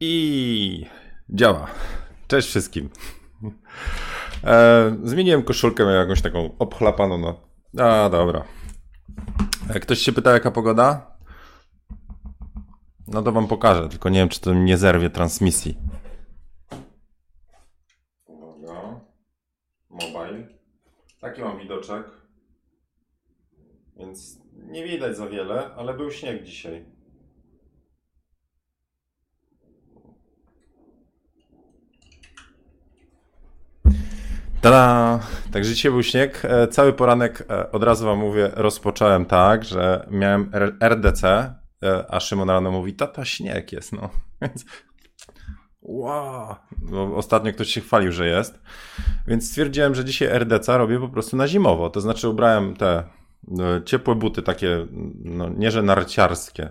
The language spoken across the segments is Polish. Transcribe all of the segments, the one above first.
I działa. Cześć wszystkim. E, zmieniłem koszulkę, miałem jakąś taką obchlapaną. No. A, dobra. E, ktoś się pyta, jaka pogoda? No to wam pokażę, tylko nie wiem, czy to nie zerwie transmisji. Uwaga. Mobile. Taki mam widoczek. Więc nie widać za wiele, ale był śnieg dzisiaj. Tada! Także dzisiaj był śnieg. E, Cały poranek, e, od razu wam mówię, rozpocząłem tak, że miałem RDC, e, a Szymon rano mówi, tata, śnieg jest, no. Więc wow! Bo ostatnio ktoś się chwalił, że jest. Więc stwierdziłem, że dzisiaj RDC robię po prostu na zimowo. To znaczy ubrałem te e, ciepłe buty, takie, no nie że narciarskie.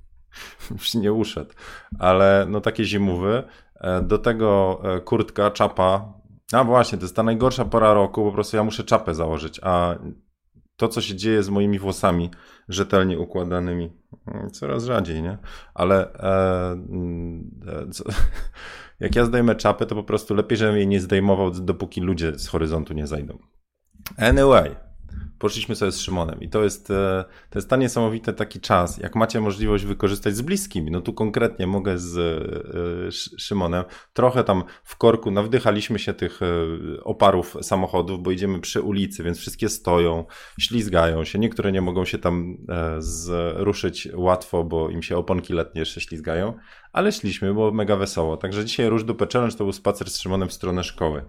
Już nie uszedł, ale no takie zimowy. E, Do tego kurtka, czapa, a właśnie, to jest ta najgorsza pora roku, po prostu ja muszę czapę założyć, a to, co się dzieje z moimi włosami rzetelnie układanymi, mm, coraz rzadziej, nie? Ale e, mm, e, co, jak ja zdejmę czapę, to po prostu lepiej, żebym jej nie zdejmował, dopóki ludzie z horyzontu nie zajdą. Anyway, poszliśmy sobie z Szymonem i to jest, e, to jest ta niesamowity taki czas, jak macie możliwość wykorzystać z bliskimi. No tu konkretnie mogę z e, Sz- Szymonem. Trochę tam w korku nawdychaliśmy się tych e, oparów samochodów, bo idziemy przy ulicy, więc wszystkie stoją, ślizgają się. Niektóre nie mogą się tam zruszyć łatwo, bo im się oponki letnie jeszcze ślizgają, ale szliśmy, było mega wesoło. Także dzisiaj Róż Dupę Challenge to był spacer z Szymonem w stronę szkoły.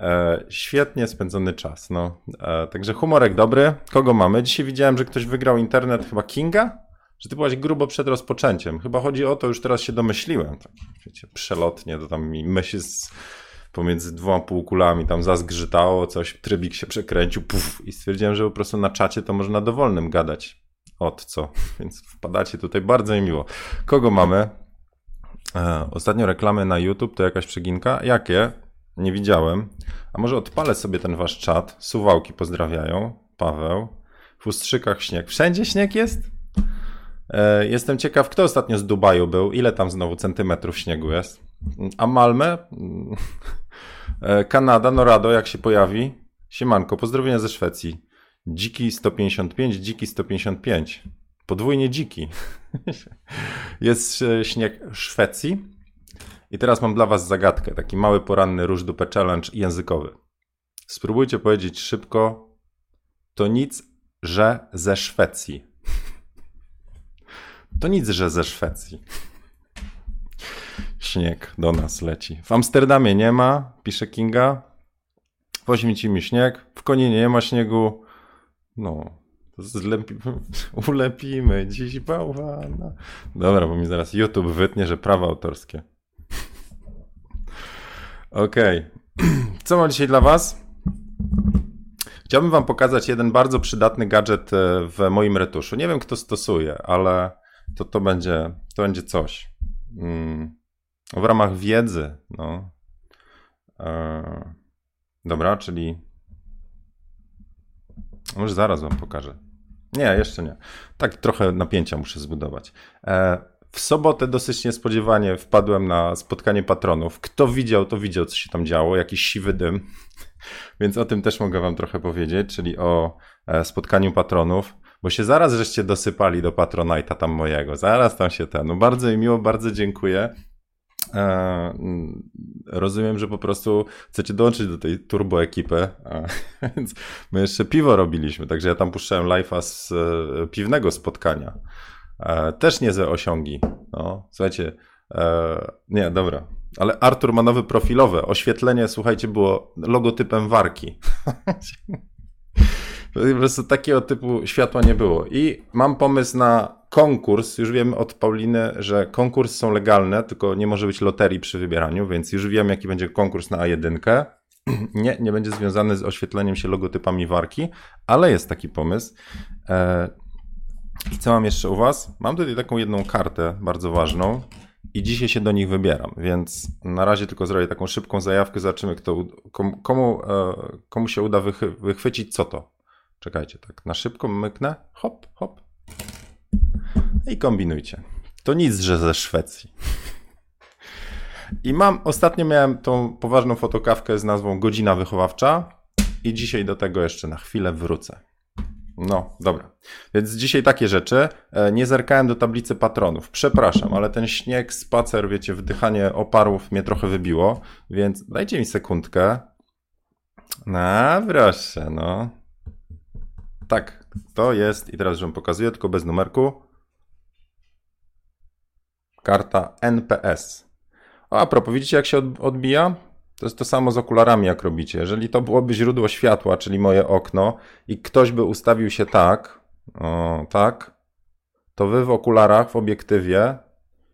E, świetnie spędzony czas. No. E, także humorek dobry. Kogo mamy? Dzisiaj widziałem, że ktoś wygrał internet, chyba Kinga? Że ty byłaś grubo przed rozpoczęciem. Chyba chodzi o to, już teraz się domyśliłem. Tak, wiecie, przelotnie, to tam mi myśl z, pomiędzy dwoma półkulami tam zazgrzytało, coś, trybik się przekręcił, puf, i stwierdziłem, że po prostu na czacie to można dowolnym gadać. Od co? Więc wpadacie tutaj bardzo mi miło. Kogo mamy? E, ostatnio reklamy na YouTube to jakaś przeginka. Jakie? Nie widziałem. A może odpalę sobie ten wasz czat. Suwałki pozdrawiają. Paweł. W Ustrzykach śnieg. Wszędzie śnieg jest? E, jestem ciekaw, kto ostatnio z Dubaju był. Ile tam znowu centymetrów śniegu jest? A Malmę? E, Kanada, Norado, jak się pojawi? Siemanko, pozdrowienia ze Szwecji. Dziki 155, dziki 155. Podwójnie dziki. Jest e, śnieg Szwecji. I teraz mam dla was zagadkę, taki mały poranny róż dupę challenge językowy. Spróbujcie powiedzieć szybko, to nic, że ze Szwecji. To nic, że ze Szwecji. Śnieg do nas leci. W Amsterdamie nie ma, pisze Kinga. W Oświęcimiu śnieg, w Koninie nie ma śniegu. No, zlepi... ulepimy dziś bałwana. Dobra, bo mi zaraz YouTube wytnie, że prawa autorskie. Okej. Co mam dzisiaj dla Was? Chciałbym Wam pokazać jeden bardzo przydatny gadżet e, w moim retuszu. Nie wiem, kto stosuje, ale to, to, będzie, to będzie coś. Mm. W ramach wiedzy. No. E, dobra, czyli. Może zaraz Wam pokażę. Nie, jeszcze nie. Tak trochę napięcia muszę zbudować. W sobotę dosyć niespodziewanie wpadłem na spotkanie patronów. Kto widział, to widział, co się tam działo, jakiś siwy dym. Więc o tym też mogę wam trochę powiedzieć, czyli o e, spotkaniu patronów, bo się zaraz żeście dosypali do Patronite'a tam mojego. Zaraz tam się ten. No bardzo mi miło, bardzo dziękuję. E, mm, rozumiem, że po prostu chcecie dołączyć do tej turbo ekipy, e, więc my jeszcze piwo robiliśmy, także ja tam puszczałem live'a z piwnego spotkania. E, też niezłe osiągi. No, słuchajcie, e, nie, dobra. Ale Artur ma nowy profilowe. Oświetlenie, słuchajcie, było logotypem warki. po prostu takiego typu światła nie było. I mam pomysł na konkurs. Już wiem od Pauliny, że konkursy są legalne, tylko nie może być loterii przy wybieraniu, więc już wiem, jaki będzie konkurs na A1. Nie, nie będzie związany z oświetleniem się logotypami warki, ale jest taki pomysł. I co mam jeszcze u Was? Mam tutaj taką jedną kartę bardzo ważną i dzisiaj się do nich wybieram, więc na razie tylko zrobię taką szybką zajawkę, zobaczymy kto, komu, komu, e, komu się uda wychy, wychwycić co to. Czekajcie, tak na szybko myknę, hop, hop i kombinujcie. To nic, że ze Szwecji. I mam, ostatnio miałem tą poważną fotokawkę z nazwą Godzina Wychowawcza i dzisiaj do tego jeszcze na chwilę wrócę. No, dobra. Więc dzisiaj takie rzeczy. E, nie zerkałem do tablicy patronów. Przepraszam, ale ten śnieg, spacer, wiecie, wdychanie oparów mnie trochę wybiło, więc dajcie mi sekundkę. No, proszę, no. Tak, to jest, i teraz wam pokazuję, tylko bez numerku. Karta NPS. A propos, widzicie jak się odbija? To jest to samo z okularami, jak robicie. Jeżeli to byłoby źródło światła, czyli moje okno, i ktoś by ustawił się tak, o, tak, to wy w okularach, w obiektywie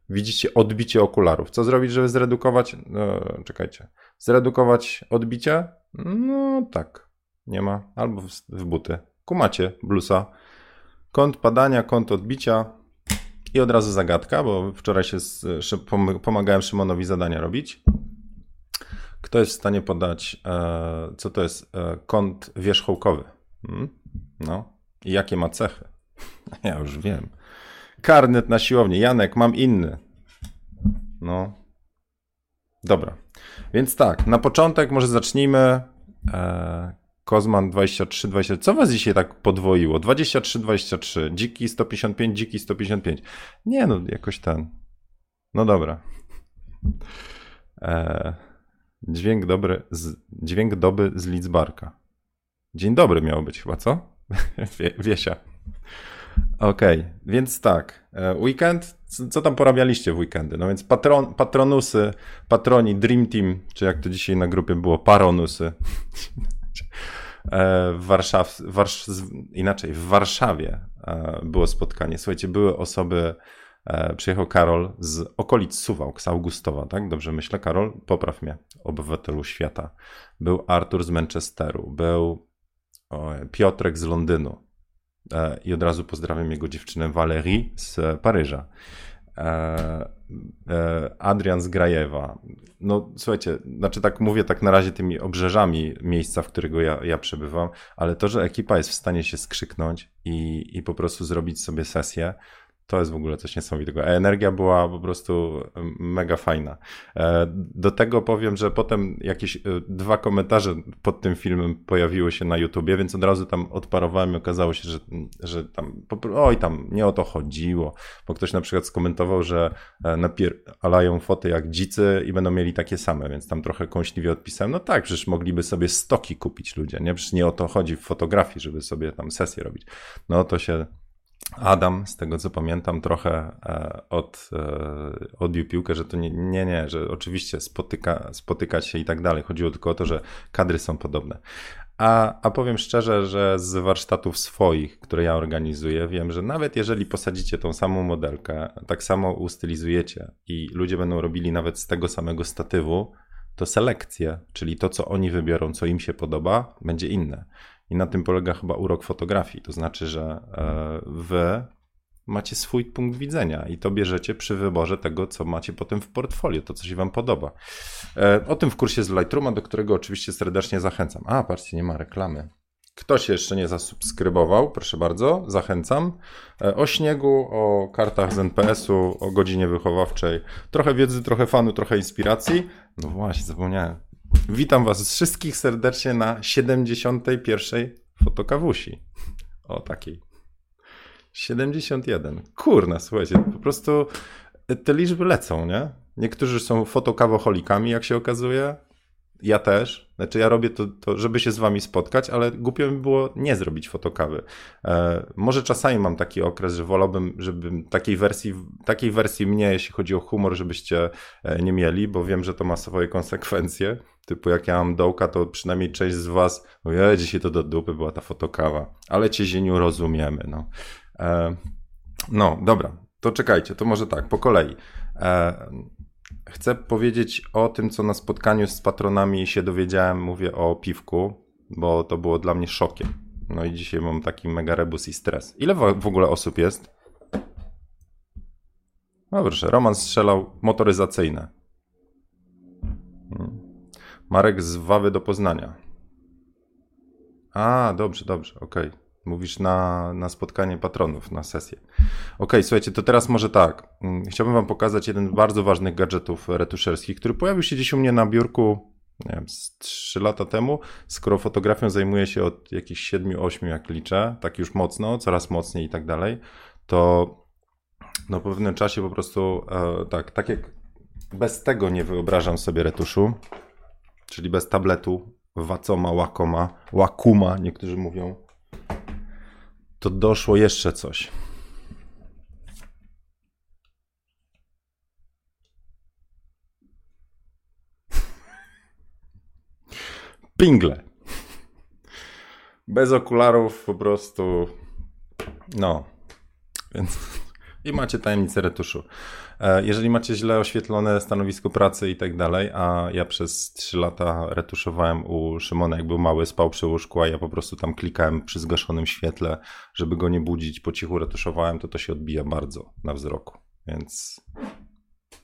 widzicie odbicie okularów. Co zrobić, żeby zredukować? No, czekajcie. Zredukować odbicie? No tak. Nie ma. Albo w, w buty. Kumacie blusa. Kąt padania, kąt odbicia. I od razu zagadka, bo wczoraj się z, pomagałem Szymonowi zadania robić. Kto jest w stanie podać, e, co to jest e, kąt wierzchołkowy? Hmm? No. I jakie ma cechy? Ja już wiem. Karnet na siłownię. Janek, mam inny. No. Dobra. Więc tak, na początek może zacznijmy. E, Kozman 23, 20. Co was dzisiaj tak podwoiło? 23, 23. Dziki 155, dziki 155. Nie no, jakoś ten. No dobra. E, dźwięk dobry, z, dźwięk doby z Lidzbarka. Dzień dobry miało być chyba, co? Wie, Wiesia. Okej, okay, więc tak. E, weekend, co tam porabialiście w weekendy? No więc patron, patronusy, patroni, Dream Team, czy jak to dzisiaj na grupie było, paronusy. E, w Warszaw, Warsz, inaczej, w Warszawie e, było spotkanie. Słuchajcie, były osoby, przyjechał Karol z okolic Suwałk, z Augustowa, tak? Dobrze myślę, Karol? Popraw mnie, obywatelu świata. Był Artur z Manchesteru, był Piotrek z Londynu, E, i od razu pozdrawiam jego dziewczynę Valerie z Paryża. E, e, Adrian z Grajewa. No słuchajcie, znaczy tak mówię tak na razie tymi obrzeżami miejsca, w którego ja, ja przebywam, ale to, że ekipa jest w stanie się skrzyknąć i, i po prostu zrobić sobie sesję, to jest w ogóle coś niesamowitego. Energia była po prostu mega fajna. E, do tego powiem, że potem jakieś e, dwa komentarze pod tym filmem pojawiły się na YouTubie, więc od razu tam odparowałem i okazało się, że, że tam, oj, tam nie o to chodziło, bo ktoś na przykład skomentował, że e, napierają foty jak dzicy i będą mieli takie same, więc tam trochę kąśliwie odpisałem, no tak, przecież mogliby sobie stoki kupić ludzie, nie? Przecież nie o to chodzi w fotografii, żeby sobie tam sesję robić. No to się Adam, z tego co pamiętam, trochę e, od, e, odbił piłkę, że to nie, nie, nie, że oczywiście spotyka, spotykać się i tak dalej. Chodziło tylko o to, że kadry są podobne. A, a powiem szczerze, że z warsztatów swoich, które ja organizuję, wiem, że nawet jeżeli posadzicie tą samą modelkę, tak samo ustylizujecie i ludzie będą robili nawet z tego samego statywu, to selekcje, czyli to, co oni wybiorą, co im się podoba, będzie inne. I na tym polega chyba urok fotografii. To znaczy, że e, wy macie swój punkt widzenia i to bierzecie przy wyborze tego, co macie potem w portfolio, to co się wam podoba. E, o tym w kursie z Lightrooma, do którego oczywiście serdecznie zachęcam. A, patrzcie, nie ma reklamy. Kto się jeszcze nie zasubskrybował, proszę bardzo, zachęcam. E, o śniegu, o kartach z NPS-u, o godzinie wychowawczej. Trochę wiedzy, trochę fanu, trochę inspiracji. No właśnie, zapomniałem. Witam Was wszystkich serdecznie na 71. fotokawusi. O takiej. 71. Kurna, słuchajcie, po prostu te liczby lecą, nie? Niektórzy są fotokawoholikami, jak się okazuje. Ja też. Znaczy, ja robię to, to, żeby się z wami spotkać, ale głupio mi było nie zrobić fotokawy. E, może czasami mam taki okres, że wolałbym, żeby takiej wersji, takiej wersji mnie, jeśli chodzi o humor, żebyście e, nie mieli, bo wiem, że to ma swoje konsekwencje. Typu jak ja mam dołka, to przynajmniej część z was, ja dzisiaj to do dupy była ta fotokawa, ale cię zieniu rozumiemy, no. E, no, dobra, to czekajcie, to może tak, po kolei. E, chcę powiedzieć o tym, co na spotkaniu z patronami się dowiedziałem, mówię o piwku, bo to było dla mnie szokiem. No i dzisiaj mam taki mega rebus i stres. Ile w ogóle osób jest? No proszę, Roman strzelał motoryzacyjne. Marek z Wawy do Poznania. A, dobrze, dobrze, okej. Okay. Mówisz na, na spotkanie patronów, na sesję. Ok, słuchajcie, to teraz może tak. Mm, chciałbym wam pokazać jeden z bardzo ważnych gadżetów retuszerskich, który pojawił się gdzieś u mnie na biurku, nie wiem, z 3 lata temu. Skoro fotografią zajmuję się od jakichś 7-8, jak liczę, tak już mocno, coraz mocniej i tak dalej, to no po pewnym czasie po prostu e, tak, tak jak bez tego nie wyobrażam sobie retuszu, czyli bez tabletu, Wacoma, Łakoma, Łakuma, niektórzy mówią, to doszło jeszcze coś. Pingle. Bez okularów po prostu. No. Więc. I macie tajemnicę retuszu. E, jeżeli macie źle oświetlone stanowisko pracy i tak dalej, a ja przez 3 lata retuszowałem u Szymona, jak był mały, spał przy łóżku, a ja po prostu tam klikałem przy zgaszonym świetle, żeby go nie budzić, po cichu retuszowałem, to to się odbija bardzo na wzroku. Więc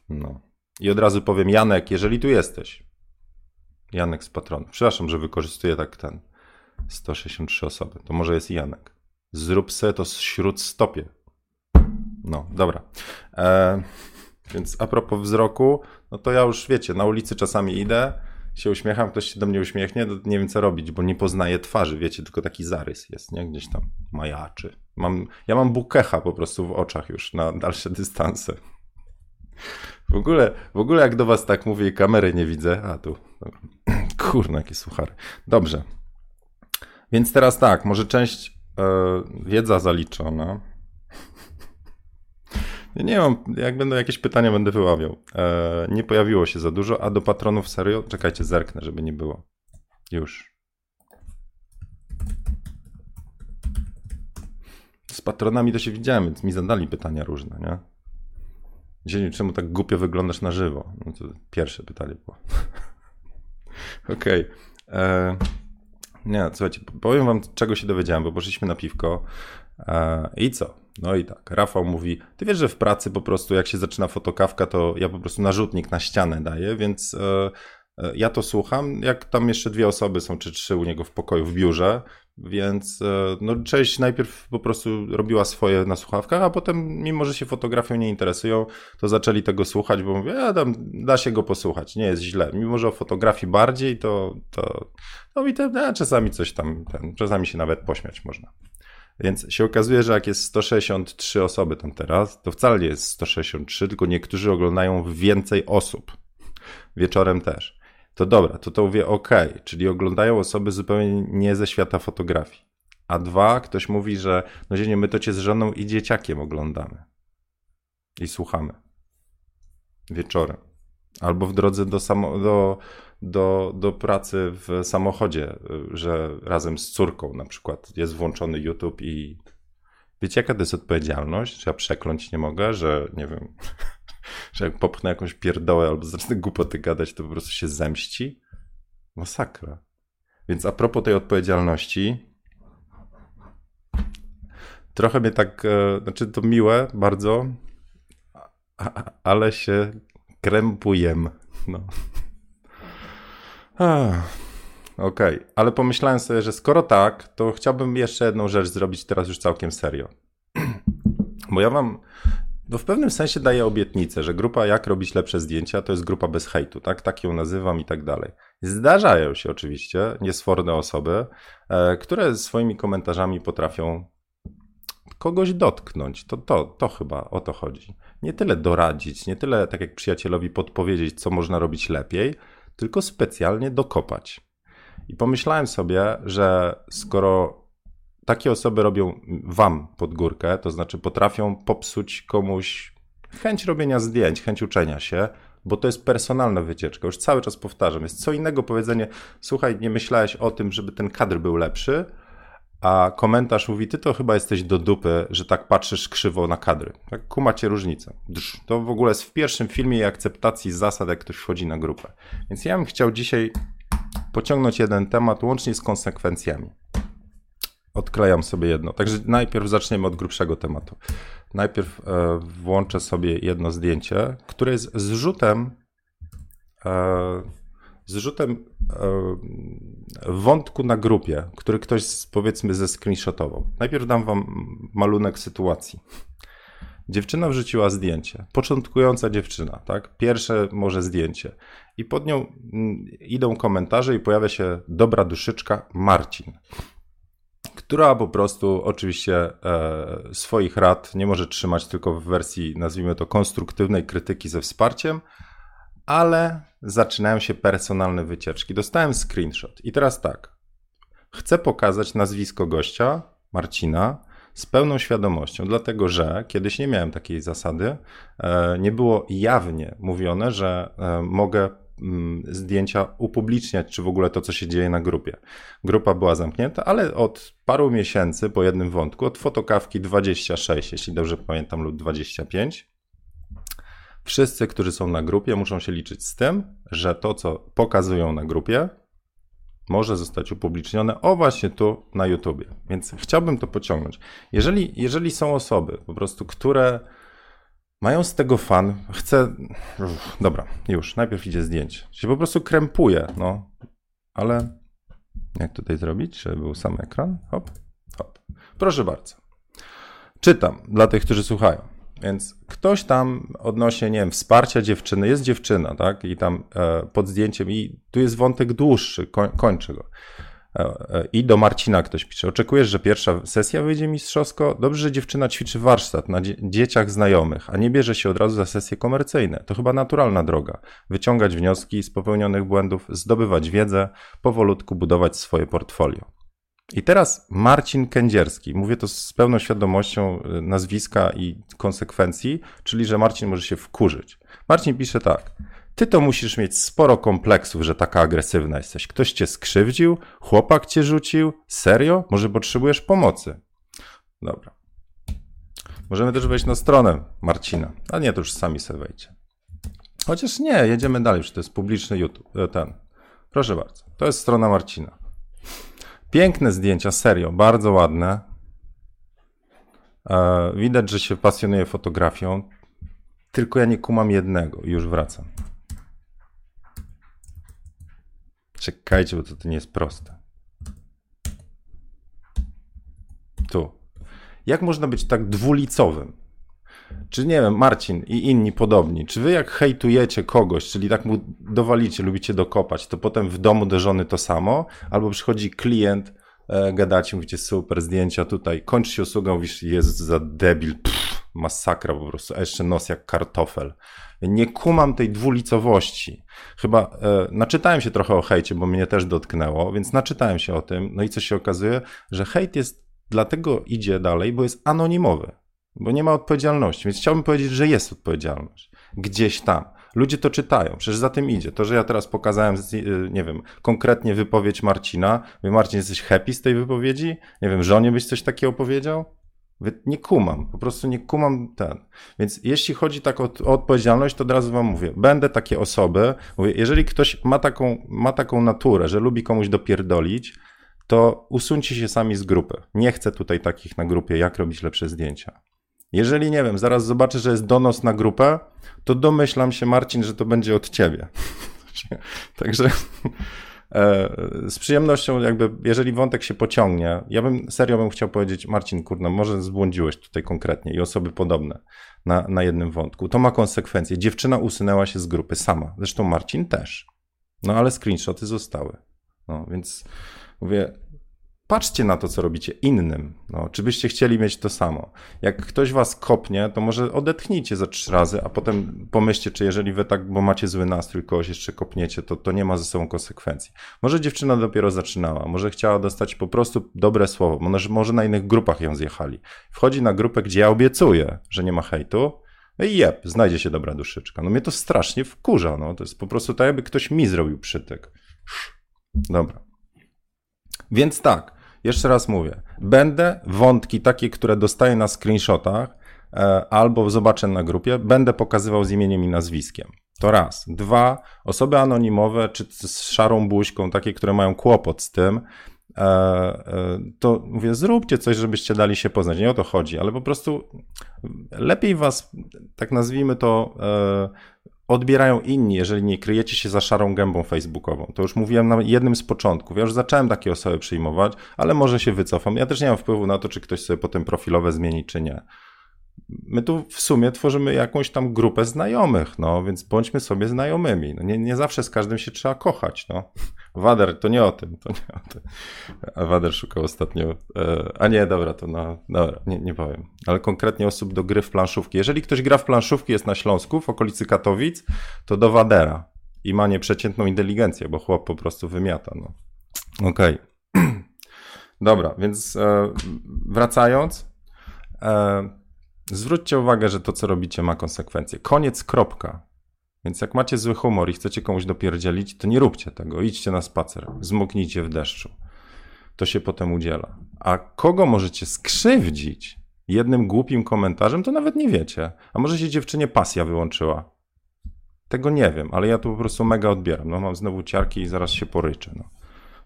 no. I od razu powiem, Janek, jeżeli tu jesteś, Janek z patronu, przepraszam, że wykorzystuję tak ten 163 osoby, to może jest Janek. Zrób se to śród stopie. No, dobra. E, więc a propos wzroku, no to ja już wiecie, na ulicy czasami idę, się uśmiecham, ktoś się do mnie uśmiechnie, nie wiem co robić, bo nie poznaję twarzy, wiecie, tylko taki zarys jest, nie? Gdzieś tam majaczy. Mam, ja mam bukecha po prostu w oczach już na dalsze dystanse. W ogóle, w ogóle jak do was tak mówię kamery nie widzę, a tu, dobra. kurna, jakie suchary. Dobrze. Więc teraz tak, może część e, wiedza zaliczona, nie mam, jak będą jakieś pytania, będę wyławiał. E, nie pojawiło się za dużo, a do patronów serio? Czekajcie, zerknę, żeby nie było. Już. Z patronami to się widziałem, więc mi zadali pytania różne, nie? Dzień, czemu tak głupio wyglądasz na żywo? No to pierwsze pytanie było. Okej. Okay. E, nie, słuchajcie, powiem wam, czego się dowiedziałem, bo poszliśmy na piwko e, i co? No i tak, Rafał mówi, ty wiesz, że w pracy po prostu jak się zaczyna fotokawka, to ja po prostu narzutnik na ścianę daję, więc e, e, ja to słucham, jak tam jeszcze dwie osoby są, czy trzy u niego w pokoju, w biurze, więc e, no, część najpierw po prostu robiła swoje na słuchawkach, a potem, mimo że się fotografią nie interesują, to zaczęli tego słuchać, bo mówię, ja tam, da się go posłuchać, nie jest źle. Mimo, że o fotografii bardziej, to, to, to mi te, ja, czasami coś tam, ten, czasami się nawet pośmiać można. Więc się okazuje, że jak jest 163 osoby tam teraz, to wcale nie jest 163, tylko niektórzy oglądają więcej osób. Wieczorem też. To dobra, to to mówię ok, czyli oglądają osoby zupełnie nie ze świata fotografii. A dwa, ktoś mówi, że no zienie, my to cię z żoną i dzieciakiem oglądamy. I słuchamy. Wieczorem. Albo w drodze do, samo, do, do, do pracy w samochodzie, że razem z córką na przykład jest włączony YouTube i wiecie jaka to jest odpowiedzialność, że ja przekląć nie mogę, że nie wiem, że jak popchnę jakąś pierdołę albo zacznę głupoty gadać, to po prostu się zemści? Masakra. Więc a propos tej odpowiedzialności, trochę mnie tak, e, znaczy to miłe bardzo, ale się krępuję. No. Okej, okay. ale pomyślałem sobie, że skoro tak, to chciałbym jeszcze jedną rzecz zrobić teraz już całkiem serio. Bo ja wam no w pewnym sensie daję obietnicę, że grupa Jak robić lepsze zdjęcia to jest grupa bez hejtu, tak? Tak ją nazywam i tak dalej. Zdarzają się oczywiście niesforne osoby, e, które swoimi komentarzami potrafią kogoś dotknąć. To, to, to chyba o to chodzi. Nie tyle doradzić, nie tyle tak jak przyjacielowi podpowiedzieć, co można robić lepiej, tylko specjalnie dokopać. I pomyślałem sobie, że skoro takie osoby robią wam pod górkę, to znaczy potrafią popsuć komuś chęć robienia zdjęć, chęć uczenia się, bo to jest personalna wycieczka. Już cały czas powtarzam. Jest co innego powiedzenie: Słuchaj, nie myślałeś o tym, żeby ten kadr był lepszy, a komentarz mówi, ty to chyba jesteś do dupy, że tak patrzysz krzywo na kadry. Tak, kumacie różnicę. To w ogóle jest w pierwszym filmie akceptacji zasad, jak ktoś wchodzi na grupę. Więc ja bym chciał dzisiaj pociągnąć jeden temat łącznie z konsekwencjami. Odklejam sobie jedno. Także najpierw zaczniemy od grubszego tematu. Najpierw e, włączę sobie jedno zdjęcie, które jest zrzutem e, zrzutem e, wątku na grupie, który ktoś powiedzmy ze screenshotował. Najpierw dam wam malunek sytuacji. Dziewczyna wrzuciła zdjęcie. Początkująca dziewczyna, tak? Pierwsze może zdjęcie. I pod nią mm, idą komentarze i pojawia się dobra duszyczka Marcin która po prostu oczywiście e, swoich rad nie może trzymać tylko w wersji, nazwijmy to, konstruktywnej krytyki ze wsparciem, ale zaczynają się personalne wycieczki. Dostałem screenshot i teraz tak. Chcę pokazać nazwisko gościa, Marcina, z pełną świadomością, dlatego że kiedyś nie miałem takiej zasady. E, nie było jawnie mówione, że e, mogę mm, zdjęcia upubliczniać, czy w ogóle to, co się dzieje na grupie. Grupa była zamknięta, ale od paru miesięcy po jednym wątku, od fotokawki 26, jeśli dobrze pamiętam, lub 25, wszyscy, którzy są na grupie, muszą się liczyć z tym, że to, co pokazują na grupie, może zostać upublicznione o właśnie tu na YouTubie. Więc chciałbym to pociągnąć. Jeżeli, jeżeli są osoby po prostu, które mają z tego fan, chcę. Uff, dobra, już, najpierw idzie zdjęcie. Się po prostu krępuje, no. Ale jak tutaj zrobić, żeby był sam ekran? Hop, hop. Proszę bardzo. Czytam dla tych, którzy słuchają. Więc ktoś tam odnośnie, nie wiem, wsparcia dziewczyny, jest dziewczyna, tak? I tam e, pod zdjęciem, i tu jest wątek dłuższy, koń, go. E, e, I do Marcina ktoś pisze. Oczekujesz, że pierwsza sesja wyjdzie mistrzowsko? Dobrze, że dziewczyna ćwiczy warsztat na dzie dzieciach znajomych, a nie bierze się od razu za sesje komercyjne. To chyba naturalna droga. Wyciągać wnioski z popełnionych błędów, zdobywać wiedzę, powolutku budować swoje portfolio. I teraz Marcin Kędzierski. Mówię to z pełną świadomością y, nazwiska i konsekwencji, czyli że Marcin może się wkurzyć. Marcin pisze tak. Ty to musisz mieć sporo kompleksów, że taka agresywna jesteś. Ktoś cię skrzywdził, chłopak cię rzucił. Serio? Może potrzebujesz pomocy? Dobra. Możemy też wejść na stronę Marcina. A nie, to już sami sobie wejdźcie. Chociaż nie, jedziemy dalej, już to jest publiczny YouTube. E, ten. Proszę bardzo. To jest strona Marcina. Piękne zdjęcia, serio, bardzo ładne. E, widać, że się pasjonuje fotografią. Tylko ja nie kumam jednego już wracam. Czekajcie, bo to, to nie jest proste. Tu. Jak można być tak dwulicowym? Czy nie wiem, Marcin i inni podobni, czy wy jak hejtujecie kogoś, czyli tak mu dowalicie, lubicie dokopać, to potem w domu do żony to samo, albo przychodzi klient, e, gadacie, mówicie super, zdjęcia tutaj, kończy się usługą, mówisz, jest za debil, pff, masakra po prostu, a jeszcze nos jak kartofel. Nie kumam tej dwulicowości. Chyba e, naczytałem się trochę o hejcie, bo mnie też dotknęło, więc naczytałem się o tym, no i co się okazuje, że hejt jest, dlatego idzie dalej, bo jest anonimowy bo nie ma odpowiedzialności. Więc chciałbym powiedzieć, że jest odpowiedzialność. Gdzieś tam. Ludzie to czytają, przecież za tym idzie. To, że ja teraz pokazałem, y, nie wiem, konkretnie wypowiedź Marcina. Mówię, Marcin, jesteś happy z tej wypowiedzi? Nie wiem, żonie byś coś takiego powiedział? Nie kumam, po prostu nie kumam ten. Więc jeśli chodzi tak o, o, odpowiedzialność, to od razu wam mówię, będę takie osoby, mówię, jeżeli ktoś ma taką, ma taką naturę, że lubi komuś dopierdolić, to usuńcie się sami z grupy. Nie chcę tutaj takich na grupie, jak robić lepsze zdjęcia. Jeżeli nie wiem, zaraz zobaczę, że jest donos na grupę, to domyślam się, Marcin, że to będzie od ciebie. Także e, z przyjemnością, jakby, jeżeli wątek się pociągnie, ja bym serio bym chciał powiedzieć, Marcin, kurno, może zbłądziłeś tutaj konkretnie i osoby podobne na, na jednym wątku. To ma konsekwencje. Dziewczyna usunęła się z grupy sama. Zresztą Marcin też. No ale screenshoty zostały. No więc mówię, patrzcie na to, co robicie innym. No, czy byście chcieli mieć to samo? Jak ktoś was kopnie, to może odetchnijcie za trzy razy, a potem pomyślcie, czy jeżeli wy tak, bo macie zły nastrój, kogoś jeszcze kopniecie, to, to nie ma ze sobą konsekwencji. Może dziewczyna dopiero zaczynała, może chciała dostać po prostu dobre słowo, może, może na innych grupach ją zjechali. Wchodzi na grupę, gdzie ja obiecuję, że nie ma hejtu, no i jeb, znajdzie się dobra duszyczka. No mnie to strasznie wkurza, no. To jest po prostu tak, jakby ktoś mi zrobił przytyk. Dobra. Więc tak, jeszcze raz mówię, będę wątki takie, które dostaję na screenshotach e, albo zobaczę na grupie, będę pokazywał z imieniem i nazwiskiem. To raz. Dwa, osoby anonimowe czy z szarą buźką, takie, które mają kłopot z tym, e, e, to mówię, zróbcie coś, żebyście dali się poznać. Nie o to chodzi, ale po prostu lepiej was, tak nazwijmy to, odbierają inni, jeżeli nie kryjecie się za szarą gębą facebookową. To już mówiłem na jednym z początków. Ja już zacząłem takie osoby przyjmować, ale może się wycofam. Ja też nie mam wpływu na to, czy ktoś sobie potem profilowe zmieni, czy nie my tu w sumie tworzymy jakąś tam grupę znajomych, no więc bądźmy sobie znajomymi. No, nie, nie zawsze z każdym się trzeba kochać, no. Wader, to nie o tym, to nie o tym. A Wader szukał ostatnio, e, a nie, dobra, to no, dobra, nie, nie powiem. Ale konkretnie osób do gry w planszówki. Jeżeli ktoś gra w planszówki, jest na Śląsku, w okolicy Katowic, to do Wadera i ma nieprzeciętną inteligencję, bo chłop po prostu wymiata, no. Okej. Okay. Dobra, więc e, wracając, e, Zwróćcie uwagę, że to, co robicie, ma konsekwencje. Koniec, kropka. Więc jak macie zły humor i chcecie komuś dopierdzielić, to nie róbcie tego. Idźcie na spacer, zmoknijcie w deszczu. To się potem udziela. A kogo możecie skrzywdzić jednym głupim komentarzem, to nawet nie wiecie. A może się dziewczynie pasja wyłączyła. Tego nie wiem, ale ja to po prostu mega odbieram. No mam znowu ciarki i zaraz się poryczę. No.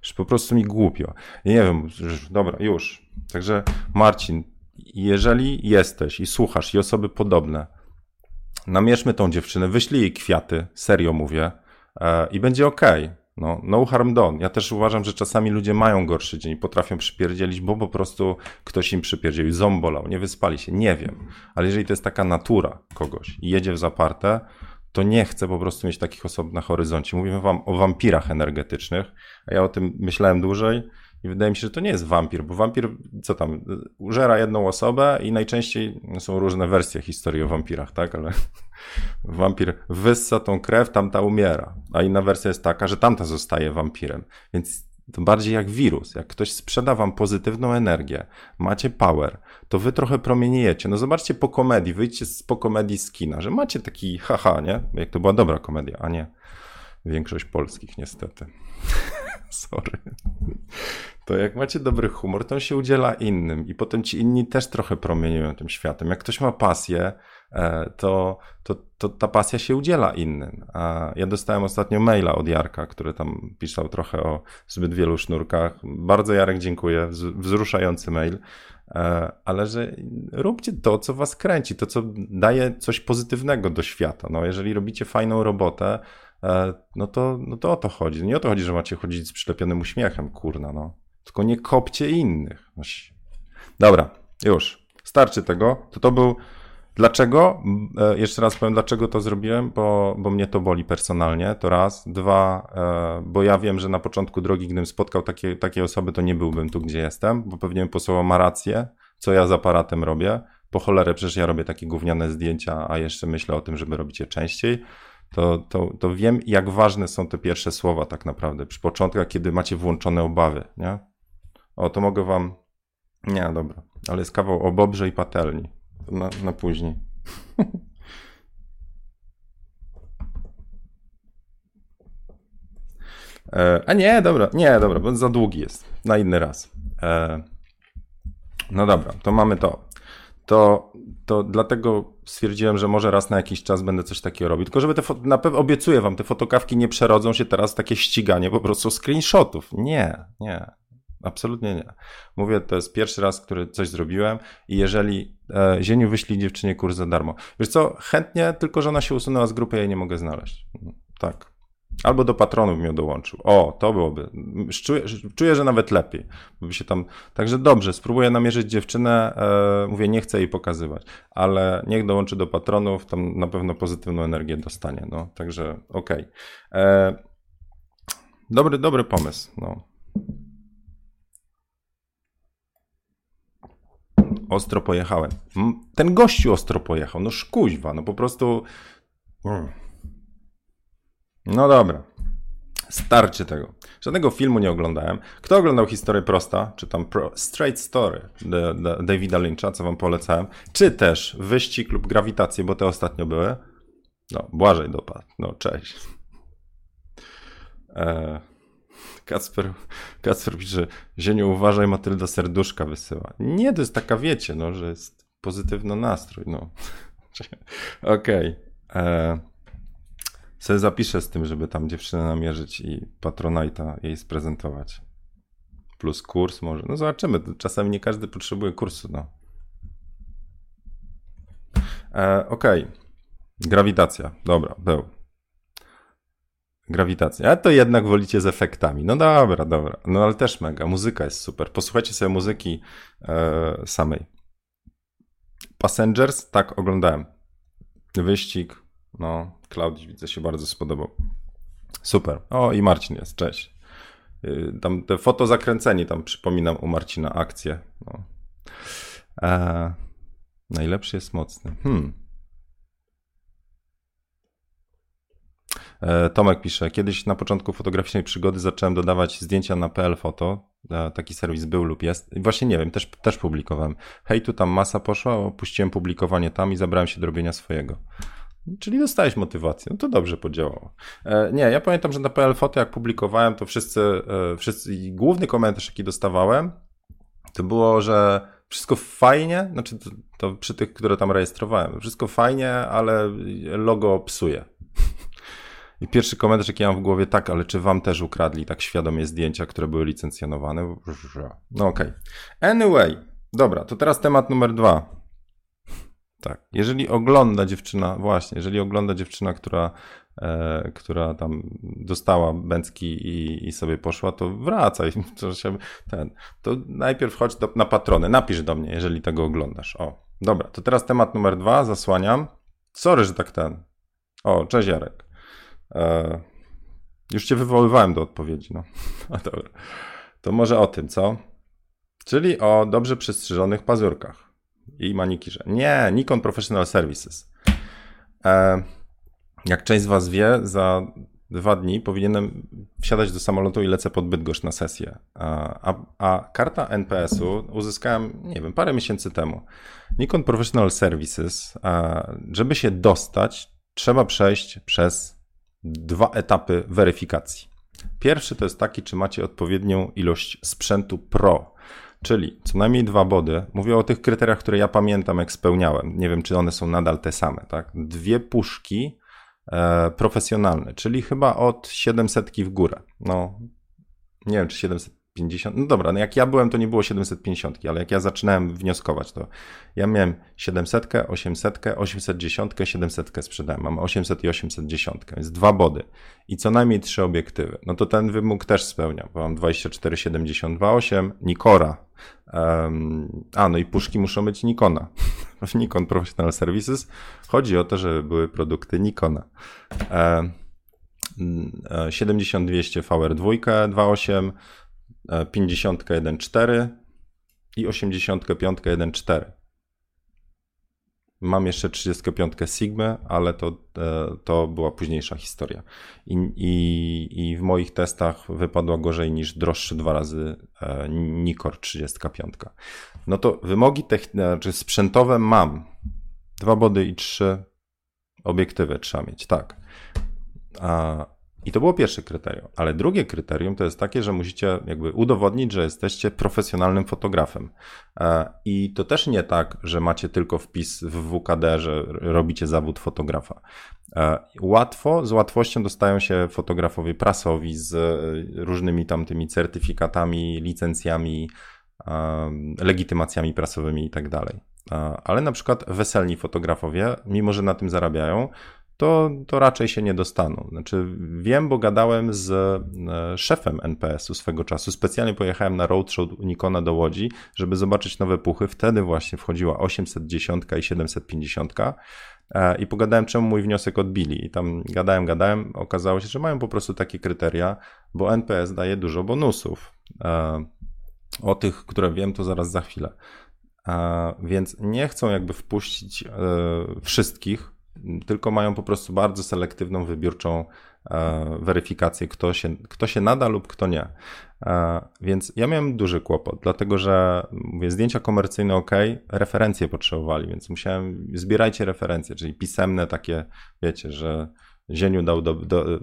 Już po prostu mi głupio. nie wiem, dobra, już. Także Marcin, jeżeli jesteś i słuchasz i osoby podobne, namierzmy tą dziewczynę, wyślij jej kwiaty, serio mówię, e, i będzie ok. No, no harm done. Ja też uważam, że czasami ludzie mają gorszy dzień, potrafią przypierdzielić, bo po prostu ktoś im przypierdzielił, zombolał, nie wyspali się, nie wiem. Ale jeżeli to jest taka natura kogoś i jedzie w zaparte, to nie chcę po prostu mieć takich osób na horyzoncie. Mówimy wam o wampirach energetycznych, a ja o tym myślałem dłużej i wydaje mi się, że to nie jest wampir, bo wampir, co tam, użera jedną osobę i najczęściej są różne wersje historii o wampirach, tak? Ale wampir wyssa tą krew, tamta umiera. A inna wersja jest taka, że tamta zostaje wampirem. Więc to bardziej jak wirus. Jak ktoś sprzeda wam pozytywną energię, macie power, to wy trochę promieniejecie. No zobaczcie po komedii, wyjdźcie z, po komedii z kina, że macie taki haha, nie? Jak to była dobra komedia, a nie większość polskich niestety. Sorry. To jak macie dobry humor, to on się udziela innym i potem ci inni też trochę promieniują tym światem. Jak ktoś ma pasję, e, to, to, to ta pasja się udziela innym. A ja dostałem ostatnio maila od Jarka, który tam pisał trochę o zbyt wielu sznurkach. Bardzo Jarek dziękuję, wzruszający mail. E, ale że róbcie to, co was kręci, to, co daje coś pozytywnego do świata. No, jeżeli robicie fajną robotę, no to, no to o to chodzi. Nie o to chodzi, że macie chodzić z przylepionym uśmiechem, kurna, no. Tylko nie kopcie innych. Dobra, już. Starczy tego. To to był... Dlaczego? E, jeszcze raz powiem, dlaczego to zrobiłem, bo, bo mnie to boli personalnie, to raz. Dwa, e, bo ja wiem, że na początku drogi, gdybym spotkał takie, takie osoby, to nie byłbym tu, gdzie jestem, bo pewnie posłał ma rację, co ja z aparatem robię. Po cholerę, przecież ja robię takie gówniane zdjęcia, a jeszcze myślę o tym, żeby robić je częściej to, to, to wiem, jak ważne są te pierwsze słowa tak naprawdę przy początkach, kiedy macie włączone obawy, nie? O, to mogę wam... Nie, dobra, ale jest kawał o Bobrze i Patelni. Na, na później. e, a nie, dobra, nie, dobra, bo za długi jest. Na inny raz. E, no dobra, to mamy to to, to dlatego stwierdziłem, że może raz na jakiś czas będę coś takiego robił. Tylko żeby te, na pewno obiecuję wam, te fotokawki nie przerodzą się teraz w takie ściganie po prostu screenshotów. Nie, nie. Absolutnie nie. Mówię, to jest pierwszy raz, który coś zrobiłem i jeżeli e, Zieniu wyślij dziewczynie kurs za darmo. Wiesz co, chętnie, tylko że ona się usunęła z grupy, ja jej nie mogę znaleźć. Tak. Albo do patronów mi dołączył. O, to byłoby. Czuję, czuję, że nawet lepiej. By się tam... Także dobrze, spróbuję namierzyć dziewczynę. E, mówię, nie chcę jej pokazywać, ale niech dołączy do patronów, tam na pewno pozytywną energię dostanie. No, także okej. Okay. E, dobry, dobry pomysł. No. Ostro pojechałem. Ten gościu ostro pojechał. No szkuźwa, no po prostu. Mm. No dobra. Starczy tego. Żadnego filmu nie oglądałem. Kto oglądał historię prosta, czy tam Pro, Straight Story de, de, Davida Lyncha, co wam polecałem, czy też Wyścig lub Grawitację, bo te ostatnio były. No, Błażej dopadł. No, cześć. E, Kacper, Kacper pisze, Zieniu uważaj, Matylda serduszka wysyła. Nie, to jest taka, wiecie, no, że jest pozytywny nastrój, no. Okej. Okay. Sobie zapiszę z tym, żeby tam dziewczynę namierzyć i Patronite'a jej sprezentować. Plus kurs może. No zobaczymy. Czasami nie każdy potrzebuje kursu, no. E, Okej. Okay. Grawitacja, dobra, był. Grawitacja. A to jednak wolicie z efektami. No dobra, dobra. No ale też mega. Muzyka jest super. Posłuchajcie sobie muzyki e, samej. Passengers, tak, oglądałem. Wyścig, no, Klaudii widzę się bardzo spodobał. Super. O, i Marcin jest, cześć. Y, tam te foto zakręceni, tam przypominam u Marcina akcję. No. E, najlepszy jest mocny. Hmm. E, Tomek pisze, kiedyś na początku fotograficznej przygody zacząłem dodawać zdjęcia na PL Foto. E, taki serwis był lub jest. I właśnie nie wiem, też, też publikowałem. Hej, tu tam masa poszła, opuściłem publikowanie tam i zabrałem się do robienia swojego. Czyli dostałeś motywację. No to dobrze podziałało. E, nie, ja pamiętam, że na PL Foto jak publikowałem, to wszyscy, wszyscy główny komentarz, jaki dostawałem, to było, że wszystko fajnie, znaczy to, to przy tych, które tam rejestrowałem, wszystko fajnie, ale logo psuje. I pierwszy komentarz, jaki mam w głowie, tak, ale czy wam też ukradli tak świadomie zdjęcia, które były licencjonowane? No okej. Okay. Anyway, dobra, to teraz temat numer dwa. Tak, jeżeli ogląda dziewczyna, właśnie, jeżeli ogląda dziewczyna, która, e, która tam dostała bęcki i, i sobie poszła, to wracaj. To, się, ten, to najpierw chodź do, na patronę, napisz do mnie, jeżeli tego oglądasz. O, dobra, to teraz temat numer dwa, zasłaniam. Sorry, że tak ten. O, cześć Jarek. E, już cię wywoływałem do odpowiedzi, no. A dobra. To może o tym, co? Czyli o dobrze przystrzyżonych pazurkach i manikirze. Nie, Nikon Professional Services. E, jak część z was wie, za dwa dni powinienem wsiadać do samolotu i lecę pod Bydgoszcz na sesję. A, a karta NPS-u uzyskałem, nie wiem, parę miesięcy temu. Nikon Professional Services, żeby się dostać, trzeba przejść przez dwa etapy weryfikacji. Pierwszy to jest taki, czy macie odpowiednią ilość sprzętu Pro, czyli co najmniej dwa body. Mówię o tych kryteriach, które ja pamiętam, jak spełniałem. Nie wiem, czy one są nadal te same. Tak? Dwie puszki e, profesjonalne, czyli chyba od 700 w górę. No, nie wiem, czy 700 50. No dobra, no jak ja byłem, to nie było 750, ale jak ja zaczynałem wnioskować, to ja miałem 700, 800, 810, 700 sprzedałem. Mam 800 i 810, więc dwa body i co najmniej trzy obiektywy. No to ten wymóg też spełnia, bo mam 24, 72, 8, Nikora. Um, a, no i puszki muszą być Nikona. Nikon Professional Services. Chodzi o to, żeby były produkty Nikona. Um, 7200 VR2 2.8 50 1.4 i 85 1.4. Mam jeszcze 35 Sigma, ale to, e, to była późniejsza historia. I, i, I w moich testach wypadła gorzej niż droższy dwa razy e, Nikor 35. No to wymogi znaczy sprzętowe mam. Dwa body i trzy obiektywy trzeba mieć, tak. A i to było pierwsze kryterium. Ale drugie kryterium to jest takie, że musicie jakby udowodnić, że jesteście profesjonalnym fotografem. E, I to też nie tak, że macie tylko wpis w WKD, że robicie zawód fotografa. E, łatwo, z łatwością dostają się fotografowie prasowi z e, różnymi tam tymi certyfikatami, licencjami, legitymacjami prasowymi i tak dalej. Ale na przykład weselni fotografowie, mimo że na tym zarabiają, to, to raczej się nie dostaną. Znaczy, wiem, bo gadałem z e, szefem NPS-u swego czasu. Specjalnie pojechałem na roadshow Nikona do Łodzi, żeby zobaczyć nowe puchy. Wtedy właśnie wchodziła 810 i 750 e, i pogadałem, czemu mój wniosek odbili. I tam gadałem, gadałem. Okazało się, że mają po prostu takie kryteria, bo NPS daje dużo bonusów. E, o tych, które wiem, to zaraz za chwilę. Więc nie chcą jakby wpuścić wszystkich tylko mają po prostu bardzo selektywną, wybiórczą e, weryfikację, kto się, kto się nada lub kto nie. E, więc ja miałem duży kłopot, dlatego że mówię, zdjęcia komercyjne ok, referencje potrzebowali, więc musiałem, zbierajcie referencje, czyli pisemne takie, wiecie, że Zieniu dał do, do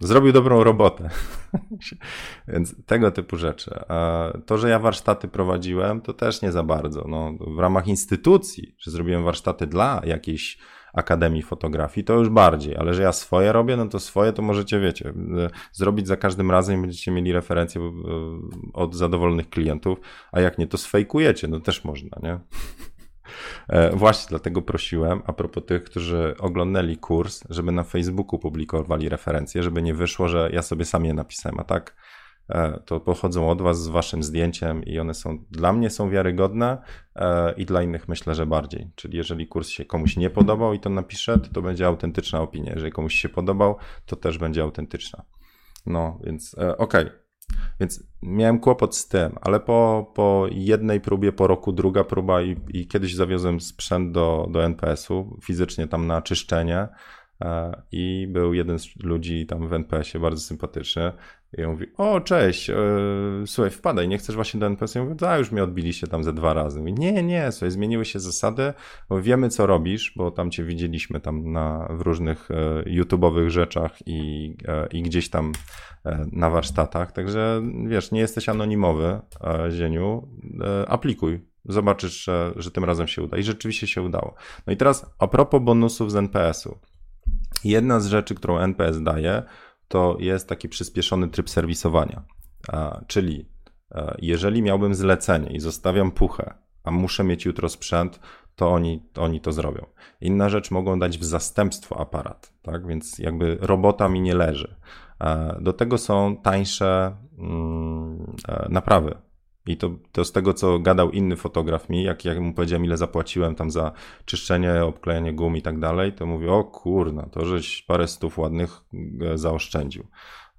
zrobił dobrą robotę. Więc tego typu rzeczy. A to, że ja warsztaty prowadziłem, to też nie za bardzo. No, w ramach instytucji, że zrobiłem warsztaty dla jakiejś Akademii Fotografii, to już bardziej, ale że ja swoje robię, no to swoje to możecie, wiecie, zrobić za każdym razem i będziecie mieli referencje e, od zadowolonych klientów, a jak nie, to sfejkujecie, no też można, nie? E, właśnie dlatego prosiłem, a propos tych, którzy oglądali kurs, żeby na Facebooku publikowali referencje, żeby nie wyszło, że ja sobie sam je napisałem, a tak e, to pochodzą od was z waszym zdjęciem i one są, dla mnie są wiarygodne e, i dla innych myślę, że bardziej. Czyli jeżeli kurs się komuś nie podobał i to napisze, to to będzie autentyczna opinia. Jeżeli komuś się podobał, to też będzie autentyczna. No, więc okej. Okay. Więc miałem kłopot z tym, ale po, po jednej próbie, po roku druga próba i, i kiedyś zawiozłem sprzęt do, do NPS-u, fizycznie tam na czyszczenie e, i był jeden z ludzi tam w NPS-ie, bardzo sympatyczny i on mówi, o cześć, yy, słuchaj, wpadaj, nie chcesz właśnie do NPS? Ja mówię, a już mnie odbiliście tam ze dwa razy. Mówi, nie, nie, słuchaj, zmieniły się zasady, wiemy co robisz, bo tam cię widzieliśmy tam na, w różnych e, YouTube'owych rzeczach i, e, i gdzieś tam e, na warsztatach, także wiesz, nie jesteś anonimowy, e, Zieniu, e, aplikuj, zobaczysz, że, że tym razem się uda i rzeczywiście się udało. No i teraz a propos bonusów z NPS-u. Jedna z rzeczy, którą NPS daje, to jest taki przyspieszony tryb serwisowania. Czyli e, jeżeli miałbym zlecenie i zostawiam puchę, a muszę mieć jutro sprzęt, to oni, oni to zrobią. Inna rzecz, mogą dać w zastępstwo aparat, tak? więc jakby robota mi nie leży. E, do tego są tańsze mm, e, naprawy i to, to z tego, co gadał inny fotograf mi, jak, jak mu powiedziałem, ile zapłaciłem tam za czyszczenie, obklejenie gum i tak dalej, to mówię, o kurna, to żeś parę stów ładnych e, zaoszczędził.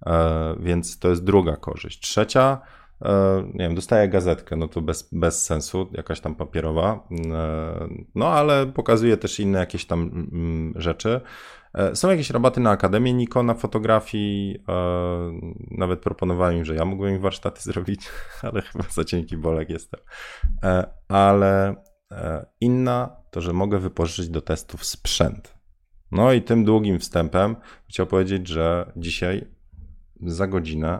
E, więc to jest druga korzyść. Trzecia, e, nie wiem, dostaję gazetkę, no to bez, bez sensu, jakaś tam papierowa, e, no ale pokazuje też inne jakieś tam mm, rzeczy. E, są jakieś rabaty na Akademię Nikona fotografii. E, nawet proponowałem im, że ja mógłbym im warsztaty zrobić, ale chyba za cienki bolek jestem. E, ale inna to, że mogę wypożyczyć do testów sprzęt. No i tym długim wstępem chciał powiedzieć, że dzisiaj za godzinę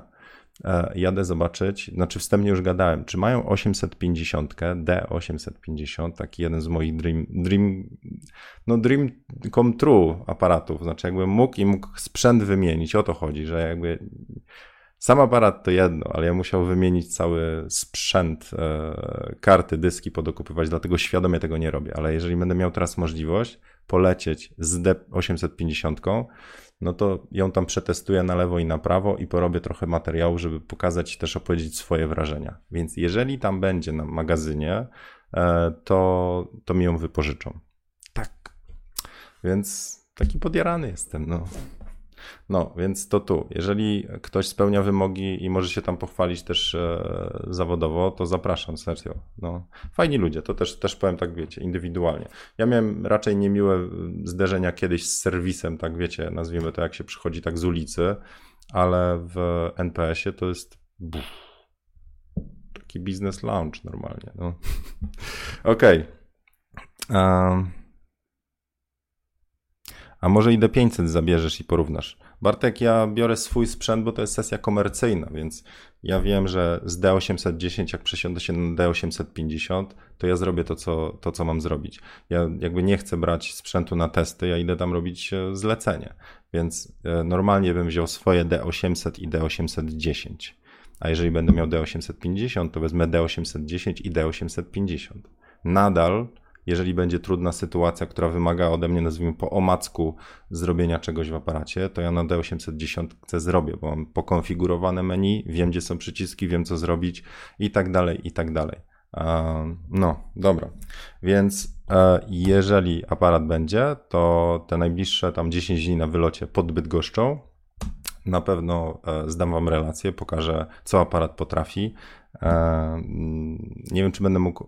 jadę zobaczyć, znaczy wstępnie już gadałem, czy mają 850, D850, taki jeden z moich dream, dream, no dream come true aparatów, znaczy jakbym mógł i mógł sprzęt wymienić, o to chodzi, że jakby sam aparat to jedno, ale ja musiał wymienić cały sprzęt, e, karty, dyski podokupywać, dlatego świadomie tego nie robię, ale jeżeli będę miał teraz możliwość polecieć z D850, no to ją tam przetestuję na lewo i na prawo i porobię trochę materiału, żeby pokazać też opowiedzieć swoje wrażenia. Więc jeżeli tam będzie na magazynie, e, to, to mi ją wypożyczą. Więc taki podjarany jestem, no. No, więc to tu. Jeżeli ktoś spełnia wymogi i może się tam pochwalić też e, zawodowo, to zapraszam, serio. No, fajni ludzie, to też, też powiem tak, wiecie, indywidualnie. Ja miałem raczej niemiłe zderzenia kiedyś z serwisem, tak wiecie, nazwijmy to jak się przychodzi tak z ulicy, ale w NPS-ie to jest buf, taki biznes lounge normalnie. No. Okej. Okay. Um, a może i do 500 zabierzesz i porównasz. Bartek, ja biorę swój sprzęt, bo to jest sesja komercyjna, więc ja wiem, że z D810, jak przesiądę się na D850, to ja zrobię to co, to, co mam zrobić. Ja jakby nie chcę brać sprzętu na testy, ja idę tam robić e, zlecenie. Więc e, normalnie bym wziął swoje D800 i D810. A jeżeli będę miał D850, to wezmę D810 i D850. Nadal jeżeli będzie trudna sytuacja, która wymaga ode mnie, nazwijmy po omacku, zrobienia czegoś w aparacie, to ja na D810 zrobię, bo mam pokonfigurowane menu, wiem gdzie są przyciski, wiem co zrobić i tak dalej, i tak dalej. No, dobra. Więc e, jeżeli aparat będzie, to te najbliższe tam 10 dni na wylocie pod Bydgoszczą na pewno e, zdam Wam relację, pokażę, co aparat potrafi. E, nie wiem, czy będę mógł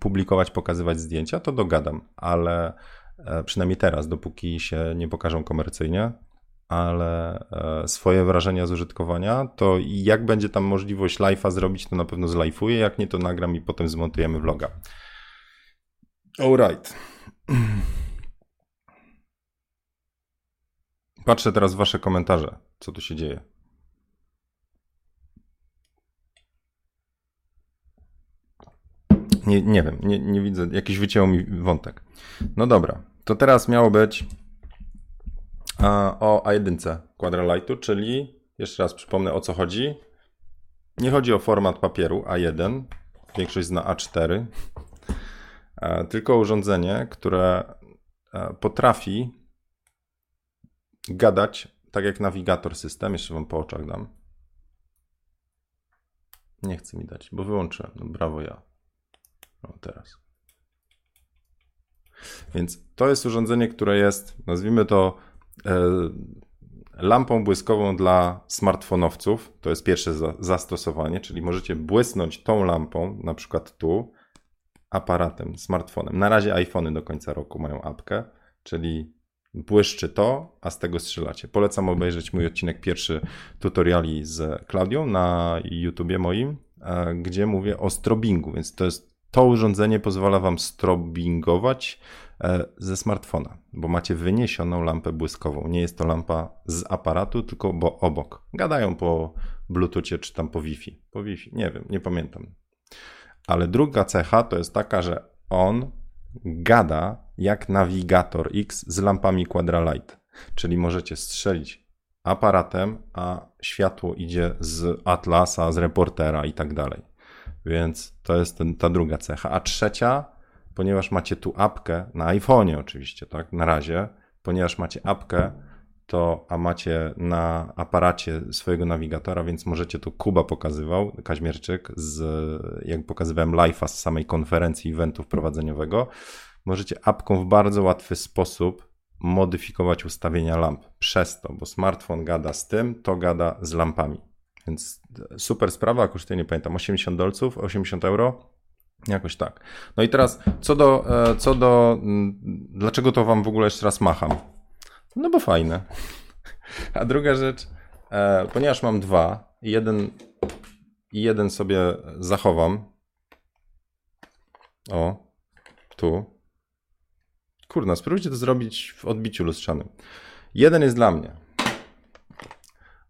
publikować, pokazywać zdjęcia, to dogadam, ale e, przynajmniej teraz, dopóki się nie pokażą komercyjnie, ale swoje wrażenia z użytkowania, to jak będzie tam możliwość live'a zrobić, to na pewno zlajfuję, jak nie, to nagram i potem zmontujemy vloga. Alright. Patrzę teraz w wasze komentarze, co tu się dzieje. Nie, nie wiem, nie, nie widzę, jakiś wyciął mi wątek. No dobra, to teraz miało być a, o A1 Quadralightu, czyli jeszcze raz przypomnę o co chodzi. Nie chodzi o format papieru A1, większość zna A4. tylko urządzenie, które potrafi gadać tak jak nawigator system. Jeszcze wam po oczach dam. Nie chce mi dać, bo wyłączyłem. No, brawo ja. No teraz. Więc to jest urządzenie, które jest, nazwijmy to, e, lampą błyskową dla smartfonowców. To jest pierwsze za, zastosowanie, czyli możecie błysnąć tą lampą, na przykład tu, aparatem, smartfonem. Na razie iPhony do końca roku mają apkę, czyli błyszczy to, a z tego strzelacie. Polecam obejrzeć mój odcinek pierwszy tutoriali z Klaudią na YouTubie moim, e, gdzie mówię o strobingu, więc to jest to urządzenie pozwala wam strobingować e, ze smartfona, bo macie wyniesioną lampę błyskową. Nie jest to lampa z aparatu, tylko bo obok. Gadają po Bluetoothie czy tam po Wi-Fi. Po Wi-Fi, nie wiem, nie pamiętam. Ale druga cecha to jest taka, że on gada jak nawigator X z lampami Quadralight. Czyli możecie strzelić aparatem, a światło idzie z Atlasa, z reportera i tak dalej. Więc to jest ten, ta druga cecha. A trzecia, ponieważ macie tu apkę na iPhone'ie oczywiście, tak, na razie, ponieważ macie apkę, to, a macie na aparacie swojego nawigatora, więc możecie to Kuba pokazywał, Kaźmierczyk, z, jak pokazywałem live'a z samej konferencji eventu wprowadzeniowego, możecie apką w bardzo łatwy sposób modyfikować ustawienia lamp przez to, bo smartfon gada z tym, to gada z lampami. Więc super sprawa, kosztuje, nie pamiętam, 80 dolców, 80 euro. Jakoś tak. No i teraz, co do, e, co do, mm, dlaczego to wam w ogóle jeszcze raz macham? No bo fajne. A druga rzecz, e, ponieważ mam dwa jeden, jeden sobie zachowam. O, tu. Kurna, spróbujcie to zrobić w odbiciu lustrzanym. Jeden jest dla mnie,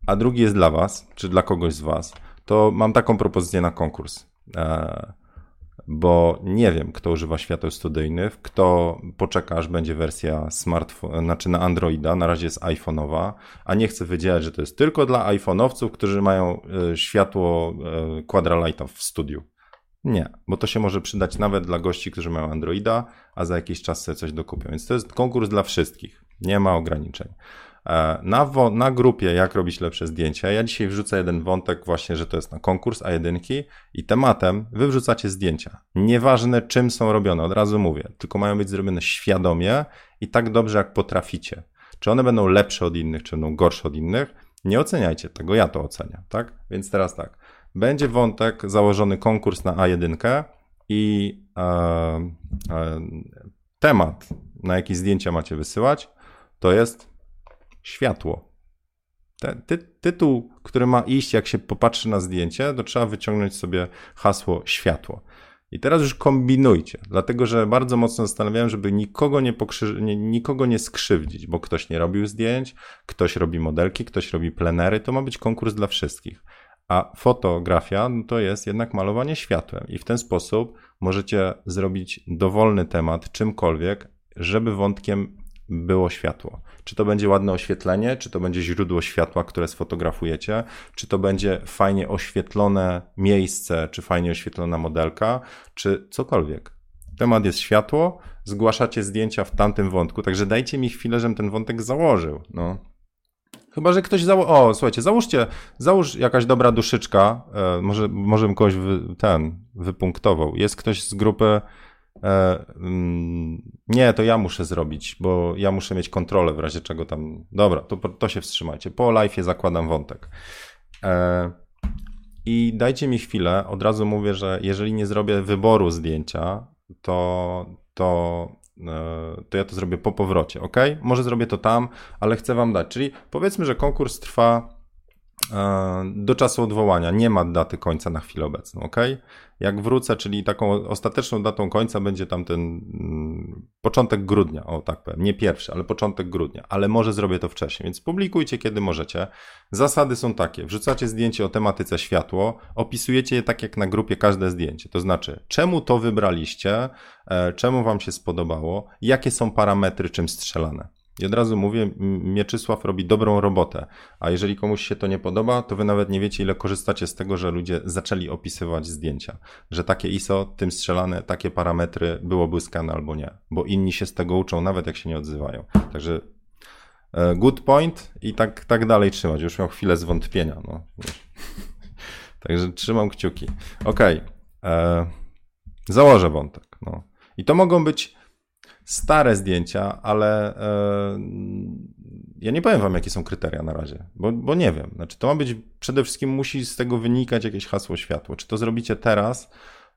a drugi jest dla Was, czy dla kogoś z Was, to mam taką propozycję na konkurs. E, bo nie wiem, kto używa świateł studyjnych, kto poczeka, aż będzie wersja smartfon, znaczy na Androida, na razie jest iPhone'owa, a nie chcę wiedzieć, że to jest tylko dla iPhone'owców, którzy mają e, światło e, Quadralighta w studiu. Nie, bo to się może przydać nawet dla gości, którzy mają Androida, a za jakiś czas sobie coś dokupią. Więc to jest konkurs dla wszystkich. Nie ma ograniczeń. E, na, na grupie, jak robić lepsze zdjęcia, ja dzisiaj wrzucę jeden wątek, właśnie, że to jest na konkurs A1 i tematem wy wrzucacie zdjęcia. Nieważne czym są robione, od razu mówię, tylko mają być zrobione świadomie i tak dobrze, jak potraficie. Czy one będą lepsze od innych, czy będą gorsze od innych, nie oceniajcie tego, ja to oceniam, tak? Więc teraz tak, będzie wątek założony konkurs na A1 i e, e, temat, na jaki zdjęcia macie wysyłać, to jest światło. Ty, tytuł, który ma iść, jak się popatrzy na zdjęcie, to trzeba wyciągnąć sobie hasło światło. I teraz już kombinujcie, dlatego że bardzo mocno zastanawiałem, żeby nikogo nie, pokrzy... nie, nikogo nie skrzywdzić, bo ktoś nie robił zdjęć, ktoś robi modelki, ktoś robi plenery, to ma być konkurs dla wszystkich. A fotografia no to jest jednak malowanie światłem, i w ten sposób możecie zrobić dowolny temat, czymkolwiek, żeby wątkiem było światło. Czy to będzie ładne oświetlenie, czy to będzie źródło światła, które sfotografujecie, czy to będzie fajnie oświetlone miejsce, czy fajnie oświetlona modelka, czy cokolwiek. Temat jest światło, zgłaszacie zdjęcia w tamtym wątku, także dajcie mi chwilę, żebym ten wątek założył. No. Chyba, że ktoś zało... O, słuchajcie, załóżcie, załóż jakaś dobra duszyczka, e, może, może bym kogoś wy, ten wypunktował. Jest ktoś z grupy E, mm, nie, to ja muszę zrobić, bo ja muszę mieć kontrolę w razie czego tam. Dobra, to, to się wstrzymajcie. Po live zakładam wątek. E, I dajcie mi chwilę. Od razu mówię, że jeżeli nie zrobię wyboru zdjęcia, to, to, e, to ja to zrobię po powrocie, ok? Może zrobię to tam, ale chcę Wam dać. Czyli powiedzmy, że konkurs trwa do czasu odwołania. Nie ma daty końca na chwilę obecną, ok? Jak wrócę, czyli taką ostateczną datą końca będzie tam ten mm, początek grudnia, o tak powiem, nie pierwszy, ale początek grudnia, ale może zrobię to wcześniej, więc publikujcie kiedy możecie. Zasady są takie, wrzucacie zdjęcie o tematyce światło, opisujecie je tak jak na grupie każde zdjęcie, to znaczy czemu to wybraliście, e, czemu wam się spodobało, jakie są parametry czym strzelane. I od razu mówię, Mieczysław robi dobrą robotę, a jeżeli komuś się to nie podoba, to wy nawet nie wiecie, ile korzystacie z tego, że ludzie zaczęli opisywać zdjęcia. Że takie ISO, tym strzelane, takie parametry było błyskane albo nie, bo inni się z tego uczą, nawet jak się nie odzywają. Także e, good point i tak, tak dalej trzymać. Już miał chwilę zwątpienia. No. Także trzymam kciuki. Okej. Okay. E, założę wątek. No. I to mogą być stare zdjęcia, ale e, ja nie powiem wam, jakie są kryteria na razie, bo, bo nie wiem. Znaczy, to ma być, przede wszystkim musi z tego wynikać jakieś hasło światło. Czy to zrobicie teraz,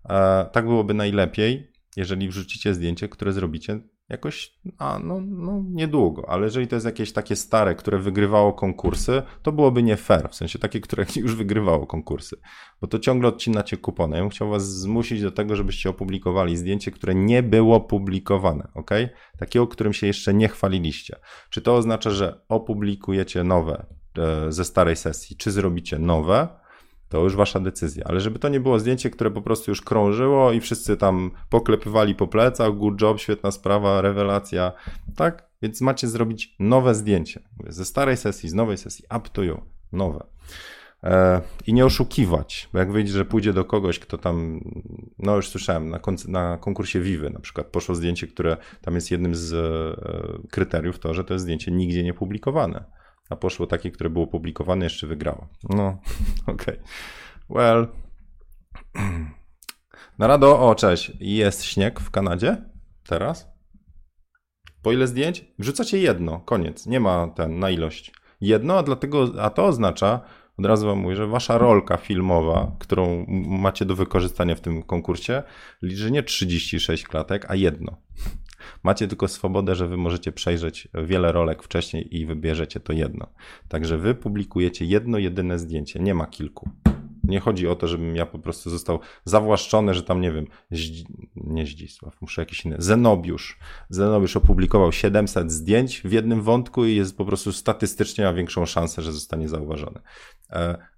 e, tak byłoby najlepiej, jeżeli wrzucicie zdjęcie, które zrobicie jakoś, a no, no niedługo, ale jeżeli to jest jakieś takie stare, które wygrywało konkursy, to byłoby nie fair, w sensie takie, które już wygrywało konkursy, bo to ciągle odcinacie kupony. Ja bym chciał was zmusić do tego, żebyście opublikowali zdjęcie, które nie było publikowane, ok? Takiego, którym się jeszcze nie chwaliliście. Czy to oznacza, że opublikujecie nowe e, ze starej sesji, czy zrobicie nowe, to już wasza decyzja. Ale żeby to nie było zdjęcie, które po prostu już krążyło i wszyscy tam poklepywali po plecach, good job, świetna sprawa, rewelacja, tak? Więc macie zrobić nowe zdjęcie. Ze starej sesji, z nowej sesji, up to you, nowe. E, I nie oszukiwać, bo jak wyjdzie, że pójdzie do kogoś, kto tam, no już słyszałem, na, na konkursie Vivy na przykład poszło zdjęcie, które tam jest jednym z e, kryteriów, to, że to jest zdjęcie nigdzie nie publikowane a poszło takie, które było publikowane, jeszcze wygrało. No, okej. Okay. Well. Narado, o cześć. Jest śnieg w Kanadzie teraz? Po ile zdjęć? Wrzucacie jedno, koniec. Nie ma ten na ilość. Jedno, a dlatego, a to oznacza, od razu wam mówię, że wasza rolka filmowa, którą macie do wykorzystania w tym konkursie, liczy nie 36 klatek, a jedno. Macie tylko swobodę, że wy możecie przejrzeć wiele rolek wcześniej i wybierzecie to jedno. Także wy publikujecie jedno, jedyne zdjęcie, nie ma kilku. Nie chodzi o to, żebym ja po prostu został zawłaszczony, że tam, nie wiem, nie Zdzisław, muszę jakiś inny, Zenobiusz. Zenobiusz opublikował 700 zdjęć w jednym wątku i jest po prostu statystycznie ma większą szansę, że zostanie zauważony.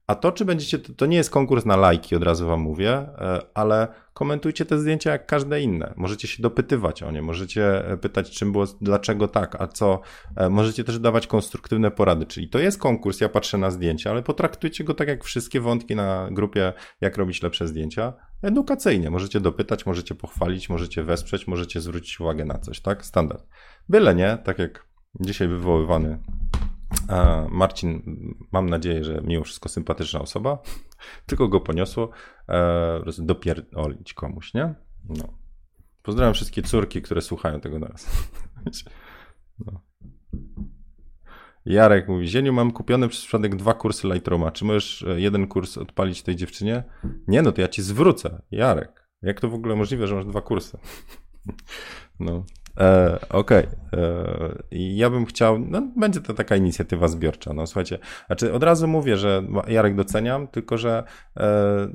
A to, czy będziecie, to nie jest konkurs na lajki, od razu wam mówię, e, ale komentujcie te zdjęcia jak każde inne. Możecie się dopytywać o nie, możecie e, pytać, czym było, dlaczego tak, a co. E, możecie też dawać konstruktywne porady. Czyli to jest konkurs, ja patrzę na zdjęcia, ale potraktujcie go tak jak wszystkie wątki na grupie, jak robić lepsze zdjęcia. Edukacyjnie. Możecie dopytać, możecie pochwalić, możecie wesprzeć, możecie zwrócić uwagę na coś, tak? Standard. Byle nie, tak jak dzisiaj wywoływany Marcin, mam nadzieję, że mimo wszystko sympatyczna osoba, tylko go poniosło e, dopierdolić komuś, nie? No. Pozdrawiam wszystkie córki, które słuchają tego naraz. No. Jarek mówi, Zieniu, mam kupione przez przypadek dwa kursy Lightrooma. Czy możesz e, jeden kurs odpalić tej dziewczynie? Nie, no to ja ci zwrócę. Jarek, jak to w ogóle możliwe, że masz dwa kursy? No, E, Okej. Okay. E, ja bym chciał, no będzie to taka inicjatywa zbiorcza. No słuchajcie, znaczy od razu mówię, że Jarek doceniam, tylko że e,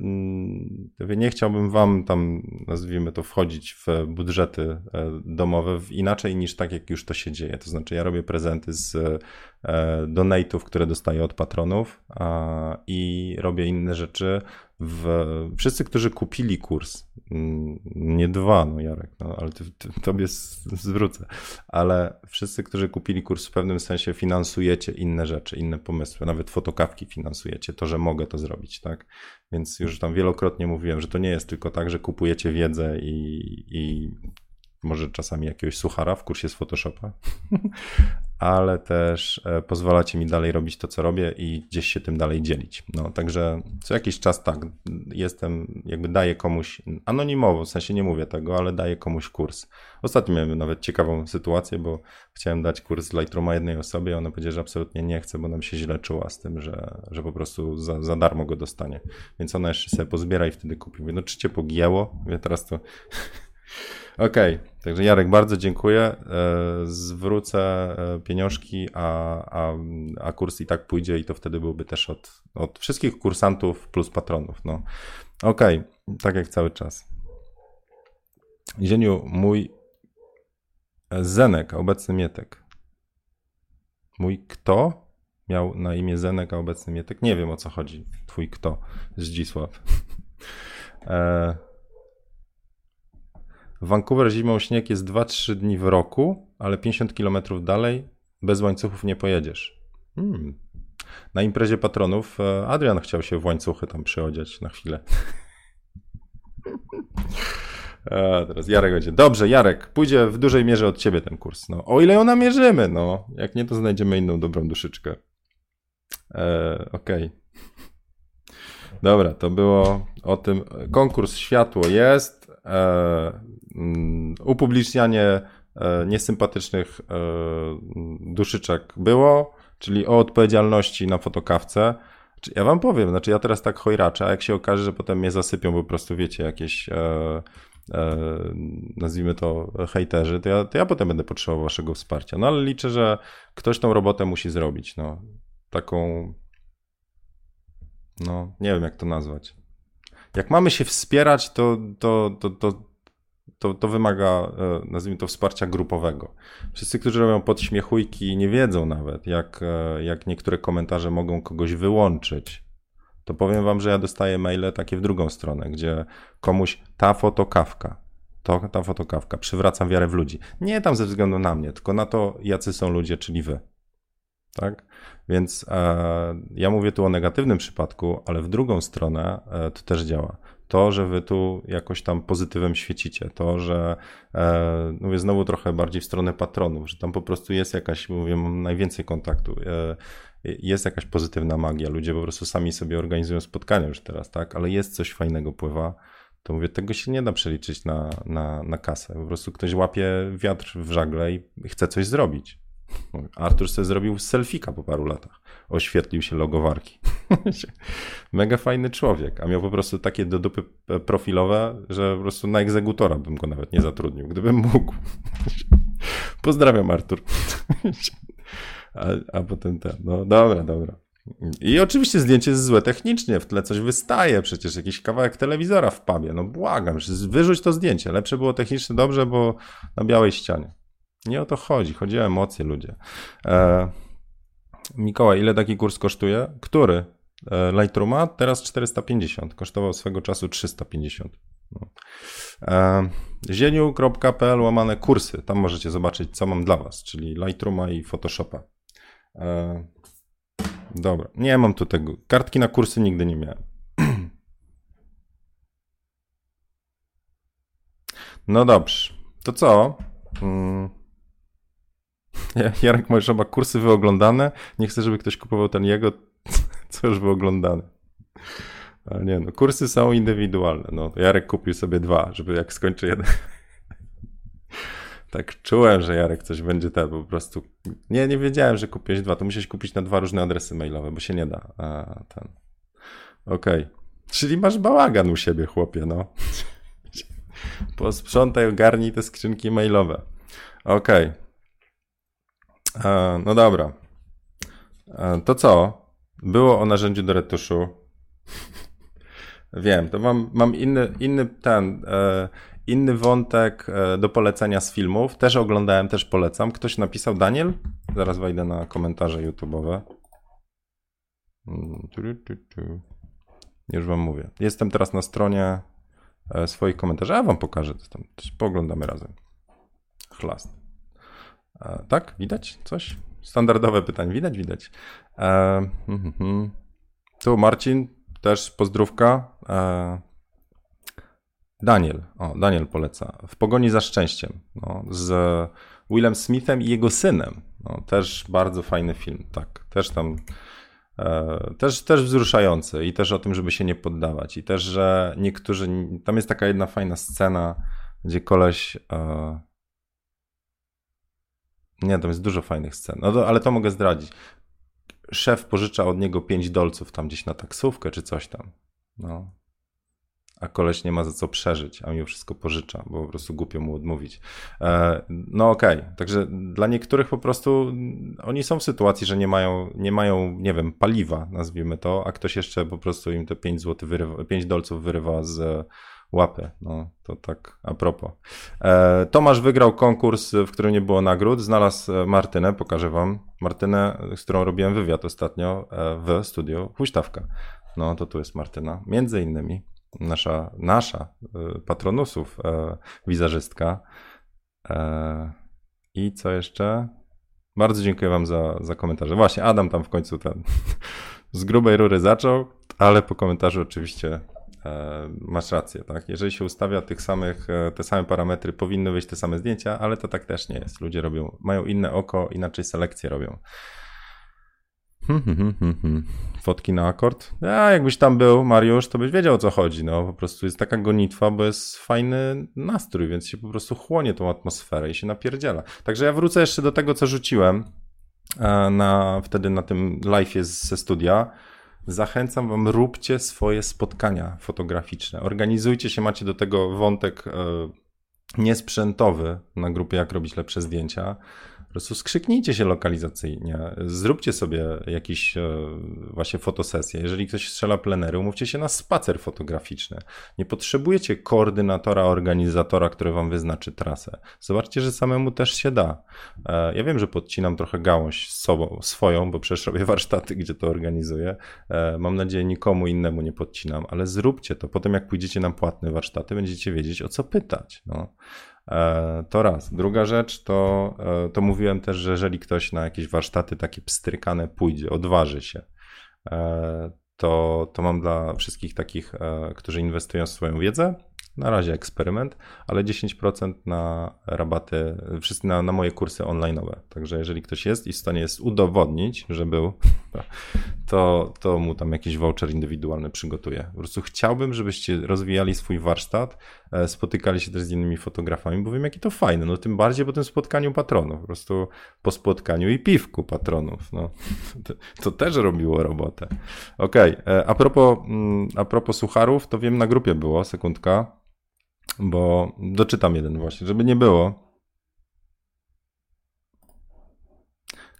nie chciałbym wam tam, nazwijmy to, wchodzić w budżety e, domowe inaczej niż tak, jak już to się dzieje. To znaczy ja robię prezenty z donate'ów, które dostaję od patronów a, i robię inne rzeczy w, wszyscy, którzy kupili kurs, mm, nie dwa, no Jarek, no, ale ty, ty, tobie zwrócę, ale wszyscy, którzy kupili kurs w pewnym sensie finansujecie inne rzeczy, inne pomysły, nawet fotokawki finansujecie, to, że mogę to zrobić, tak? Więc już tam wielokrotnie mówiłem, że to nie jest tylko tak, że kupujecie wiedzę i, i może czasami jakiegoś suchara w kursie z Photoshopa, ale też e, pozwalacie mi dalej robić to, co robię i gdzieś się tym dalej dzielić. No, także co jakiś czas tak, jestem, jakby daję komuś anonimowo, w sensie nie mówię tego, ale daję komuś kurs. Ostatnio miałem nawet ciekawą sytuację, bo chciałem dać kurs Lightrooma jednej osobie, ona powiedziała, że absolutnie nie chce, bo nam się źle czuła z tym, że, że po prostu za, za darmo go dostanie. Więc ona jeszcze sobie pozbiera i wtedy kupi. Mówię, no czy cię pogięło? Mówię, teraz to... Okej, okay. także Jarek, bardzo dziękuję. E, zwrócę e, pieniążki, a, a, a kurs i tak pójdzie i to wtedy byłby też od, od wszystkich kursantów plus patronów. No. Okej, okay. tak jak cały czas. Zieniu, mój Zenek, obecny Mietek. Mój kto miał na imię Zenek, a obecny Mietek? Nie wiem o co chodzi. Twój kto? Zdzisław. e, Vancouver zimą śnieg jest 2-3 dni w roku, ale 50 km dalej Bez łańcuchów nie pojedziesz. Hmm. Na imprezie patronów e, Adrian chciał się w łańcuchy tam przyodziać na chwilę. A teraz Jarek będzie. Dobrze, Jarek, pójdzie w dużej mierze od ciebie ten kurs. No, o ile ją namierzymy, no. Jak nie, to znajdziemy inną dobrą duszyczkę. E, Okej. Okay. Dobra, to było o tym. Konkurs Światło jest. E, mm, upublicznianie e, niesympatycznych e, duszyczek było, czyli o odpowiedzialności na fotokawce. Ja wam powiem, znaczy ja teraz tak chojraczę, a jak się okaże, że potem mnie zasypią po prostu, wiecie, jakieś nazwijmy to hejterzy, to ja, to ja potem będę potrzebował waszego wsparcia. No ale liczę, że ktoś tą robotę musi zrobić, no. Taką, no, nie wiem jak to nazwać. Jak mamy się wspierać, to, to, to, to, to, to wymaga, e, nazwijmy to, wsparcia grupowego. Wszyscy, którzy robią podśmiechujki, nie wiedzą nawet, jak, e, jak niektóre komentarze mogą kogoś wyłączyć. To powiem wam, że ja dostaję maile takie w drugą stronę, gdzie komuś ta fotokawka, to, ta fotokawka przywraca wiarę w ludzi. Nie tam ze względu na mnie, tylko na to, jacy są ludzie, czyli wy. Tak? Więc e, ja mówię tu o negatywnym przypadku, ale w drugą stronę e, to też działa to, że wy tu jakoś tam pozytywem świecicie, to, że e, mówię znowu trochę bardziej w stronę patronów, że tam po prostu jest jakaś, mówię, mam najwięcej kontaktu, e, jest jakaś pozytywna magia, ludzie po prostu sami sobie organizują spotkania już teraz, tak, ale jest coś fajnego pływa, to mówię, tego się nie da przeliczyć na, na, na kasę, po prostu ktoś łapie wiatr w żagle i chce coś zrobić. Artur sobie zrobił selfika po paru latach. Oświetlił się logowarki. Mega fajny człowiek, a miał po prostu takie do dupy profilowe, że po prostu na egzekutora bym go nawet nie zatrudnił, gdybym mógł. Pozdrawiam, Artur. a, a potem ten, no dobra, dobra. I oczywiście zdjęcie jest złe technicznie, w tle coś wystaje, przecież jakiś kawałek telewizora w pubie. No błagam, wyrzuć to zdjęcie. Lepsze było technicznie dobrze, bo na białej ścianie. Nie o to chodzi, chodzi o emocje ludzie. E, Mikołaj, ile taki kurs kosztuje? Który? E, Lightrooma? Teraz 450. Kosztował swego czasu 350. No. E, zieniu.pl łamane kursy. Tam możecie zobaczyć, co mam dla Was, czyli Lightrooma i Photoshopa. E, dobra, nie mam tu tego. Kartki na kursy nigdy nie miałem. No dobrze. To co? Hmm. Jarek ma już oba kursy wyoglądane. Nie chcę, żeby ktoś kupował ten jego, co już wyoglądane. Ale nie, no kursy są indywidualne. No, Jarek kupił sobie dwa, żeby jak skończy jeden. tak czułem, że Jarek coś będzie ten po prostu. Nie, nie wiedziałem, że kupiłeś dwa. To musisz kupić na dwa różne adresy mailowe, bo się nie da. A, ten. Okej. Okay. Czyli masz bałagan u siebie, chłopie, no. Posprzątaj, ogarnij te skrzynki mailowe. Okej. Okay. E, no dobra. E, to co? Było o narzędziu do retuszu. Wiem, to mam, mam inny, inny ten, e, inny wątek do polecenia z filmów. Też oglądałem, też polecam. Ktoś napisał Daniel? Zaraz wejdę na komentarze YouTube'owe. Mm, Już wam mówię. Jestem teraz na stronie swoich komentarzy. A wam pokażę. To tam. Poglądamy razem. Chlast. E, tak, widać coś? Standardowe pytanie, widać, widać. E, mm, mm. Tu Marcin, też pozdrówka. E, Daniel, o, Daniel poleca. W pogoni za szczęściem. No, z Willem Smithem i jego synem. No, też bardzo fajny film, tak. Też tam. E, też, też wzruszający i też o tym, żeby się nie poddawać. I też, że niektórzy. Tam jest taka jedna fajna scena, gdzie koleś. E, nie, tam jest dużo fajnych scen. No to, ale to mogę zdradzić. Szef pożycza od niego 5 dolców tam gdzieś na taksówkę czy coś tam. No. A koleś nie ma za co przeżyć, a mimo wszystko pożycza, bo po prostu głupio mu odmówić. E, no okej, okay. także dla niektórych po prostu oni są w sytuacji, że nie mają, nie mają, nie wiem, paliwa, nazwijmy to, a ktoś jeszcze po prostu im te 5 zł wyrywa, 5 dolców wyrywa z łapy. No, to tak a propos. E, Tomasz wygrał konkurs, w którym nie było nagród. Znalazł e, Martynę, pokażę wam. Martynę, z którą robiłem wywiad ostatnio e, w studiu Huśtawka. No, to tu jest Martyna. Między innymi nasza, nasza e, patronusów e, wizerzystka. E, I co jeszcze? Bardzo dziękuję wam za, za komentarze. Właśnie, Adam tam w końcu ten z grubej rury zaczął, ale po komentarzu oczywiście masz rację, tak? Jeżeli się ustawia tych samych, e, te same parametry, powinny wyjść te same zdjęcia, ale to tak też nie jest. Ludzie robią, mają inne oko, inaczej selekcję robią. Hmm, hmm, hmm, hmm. Fotki na akord? A jakbyś tam był, Mariusz, to byś wiedział o co chodzi. No po prostu jest taka gonitwa, bo jest fajny nastrój, więc się po prostu chłonie tą atmosferę i się napierdziela. Także ja wrócę jeszcze do tego, co rzuciłem e, na, wtedy na tym live'ie ze studia. Zachęcam wam, róbcie swoje spotkania fotograficzne. Organizujcie się, macie do tego wątek e, niesprzętowy na grupie Jak robić lepsze zdjęcia prostu skrzyknijcie się lokalizacyjnie, zróbcie sobie jakieś e, właśnie fotosesję. Jeżeli ktoś strzela plenery, umówcie się na spacer fotograficzny. Nie potrzebujecie koordynatora, organizatora, który wam wyznaczy trasę. Zobaczcie, że samemu też się da. E, ja wiem, że podcinam trochę gałąź sobą, swoją, bo przecież robię warsztaty, gdzie to organizuję. E, mam nadzieję, nikomu innemu nie podcinam, ale zróbcie to. Potem jak pójdziecie na płatne warsztaty, będziecie wiedzieć, o co pytać. No. E, to raz. Druga rzecz to, e, to mówiłem też, że jeżeli ktoś na jakieś warsztaty takie pstrykane pójdzie, odważy się, e, to, to mam dla wszystkich takich, którzy inwestują w swoją wiedzę, na razie eksperyment, ale 10% na rabaty, na, na moje kursy online'owe. Także jeżeli ktoś jest i w stanie jest udowodnić, że był, to, to mu tam jakiś voucher indywidualny przygotuję. Po prostu chciałbym, żebyście rozwijali swój warsztat, e, spotykali się też z innymi fotografami, bo wiem, jakie to fajne. No tym bardziej po tym spotkaniu patronów, po prostu po spotkaniu i piwku patronów. No, to, to też robiło robotę. Okej, okay. E, a, propos, mm, a propos sucharów, to wiem, na grupie było, sekundka bo doczytam jeden właśnie, żeby nie było.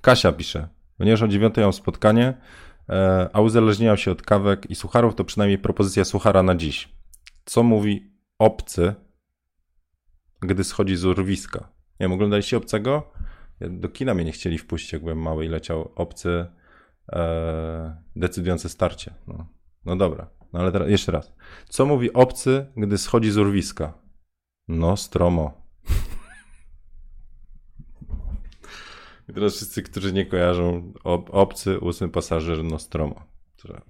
Kasia pisze, ponieważ o dziewiątej mam spotkanie, e, a uzależniam się od kawek i sucharów, to przynajmniej propozycja suchara na dziś. Co mówi obcy, gdy schodzi z urwiska? Nie wiem, oglądaliście obcego? Do kina mnie nie chcieli wpuścić, jak byłem mały i leciał obcy e, decydujące starcie. No, no dobra. No ale teraz, jeszcze raz. Co mówi obcy, gdy schodzi z urwiska? No, stromo. I teraz wszyscy, którzy nie kojarzą, ob, obcy, ósmy pasażer, Nostromo.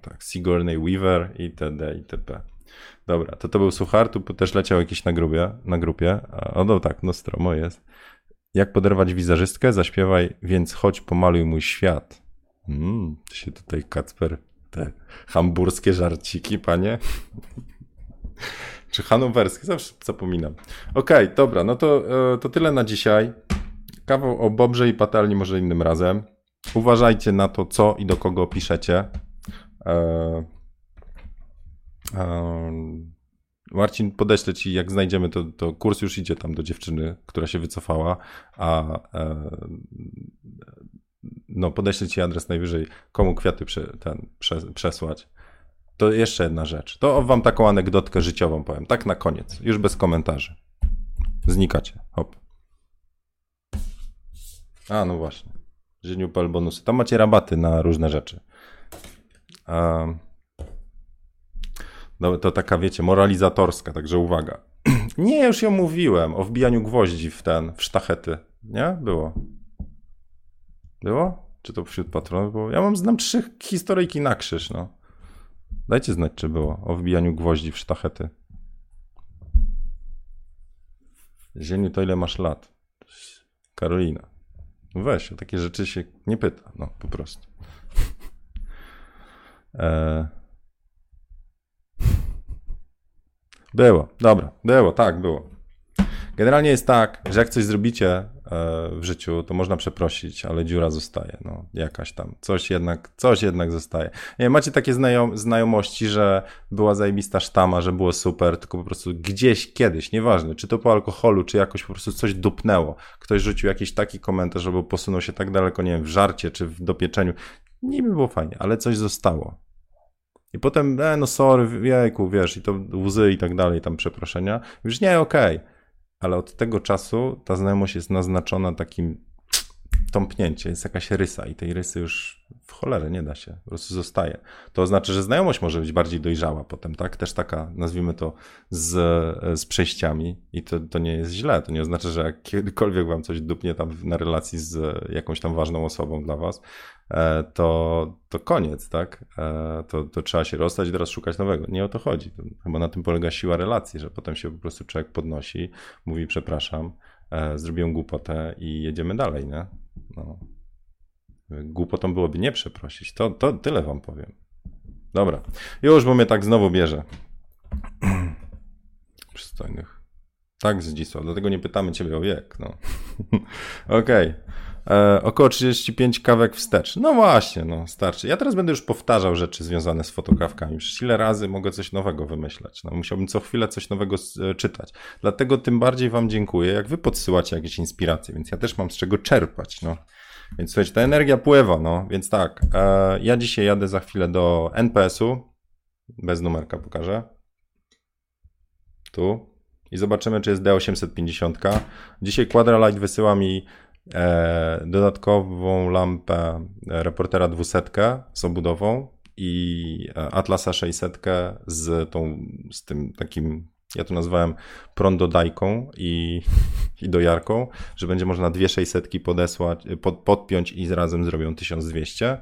Tak, Sigourney Weaver itd. itp. Dobra, to to był Suchar, tu też leciał jakiś na, grubie, na grupie. O, no tak, Nostromo jest. Jak poderwać wizerzystkę? Zaśpiewaj, więc chodź pomaluj mój świat. Mm, to się tutaj Kacper te hamburskie żarciki, panie. Czy hanowerskie, zawsze zapominam. Okej, okay, dobra, no to, e, to tyle na dzisiaj. Kawał o Bobrze i patelni może innym razem. Uważajcie na to, co i do kogo piszecie. E, e, Marcin, podeślę ci, jak znajdziemy, to, to kurs już idzie tam do dziewczyny, która się wycofała, a no podeślę ci adres najwyżej, komu kwiaty prze, ten, prze, przesłać. To jeszcze jedna rzecz. To wam taką anegdotkę życiową powiem. Tak na koniec, już bez komentarzy. Znikacie. Hop. A, no właśnie. Żyniu.pl bonusy. Tam macie rabaty na różne rzeczy. Um, no, to taka, wiecie, moralizatorska, także uwaga. Nie, już ją mówiłem o wbijaniu gwoździ w ten, w sztachety. Nie? Było. Było? Czy to wśród patronów było? Ja mam, znam trzy historyjki na krzyż, no. Dajcie znać, czy było o wbijaniu gwoździ w sztachety. Zieniu, to ile masz lat? Karolina. No weź, o takie rzeczy się nie pyta, no po prostu. E... Było, dobra, było, tak, było. Generalnie jest tak, że jak coś zrobicie w życiu, to można przeprosić, ale dziura zostaje, no, jakaś tam, coś jednak, coś jednak zostaje. Nie, macie takie znajom znajomości, że była zajebista sztama, że było super, tylko po prostu gdzieś, kiedyś, nieważne, czy to po alkoholu, czy jakoś po prostu coś dupnęło, ktoś rzucił jakiś taki komentarz, albo posunął się tak daleko, nie wiem, w żarcie, czy w dopieczeniu, nie by było fajnie, ale coś zostało. I potem, e, no sorry, jejku, wiesz, i to łzy i tak dalej, tam przeproszenia. Już nie, okej. Okay ale od tego czasu ta znajomość jest naznaczona takim wtąpnięcie, jest jakaś rysa i tej rysy już w cholerę nie da się, po prostu zostaje. To znaczy, że znajomość może być bardziej dojrzała potem, tak? Też taka, nazwijmy to, z, z przejściami i to, to nie jest źle. To nie oznacza, że jak kiedykolwiek wam coś dupnie tam na relacji z jakąś tam ważną osobą dla was, e, to, to koniec, tak? E, to, to trzeba się rozstać i teraz szukać nowego. Nie o to chodzi. Chyba na tym polega siła relacji, że potem się po prostu człowiek podnosi, mówi przepraszam, e, zrobiłem głupotę i jedziemy dalej, nie? No. Głupotą byłoby nie przeprosić. To, to tyle wam powiem. Dobra. Już, bo mnie tak znowu bierze. Przystojnych. Tak, Zdzisław, dlatego nie pytamy ciebie o wiek. No. Okej. Okay. E, około 35 kawek wstecz. No właśnie, no starczy. Ja teraz będę już powtarzał rzeczy związane z fotokawkami. Przecież ile razy mogę coś nowego wymyślać? No, musiałbym co chwilę coś nowego e, czytać. Dlatego tym bardziej wam dziękuję, jak wy podsyłacie jakieś inspiracje, więc ja też mam z czego czerpać. No. Więc słuchajcie, ta energia pływa, no. Więc tak, e, ja dzisiaj jadę za chwilę do NPS-u. Bez numerka pokażę. Tu. I zobaczymy, czy jest D850. Dzisiaj Quadralight wysyła mi dodatkową lampę reportera 200 z obudową i Atlasa 600 z, tą, z tym takim ja to nazwałem prądodajką i, i dojarką, że będzie można dwie 600 podesłać, pod, podpiąć i razem zrobią 1200.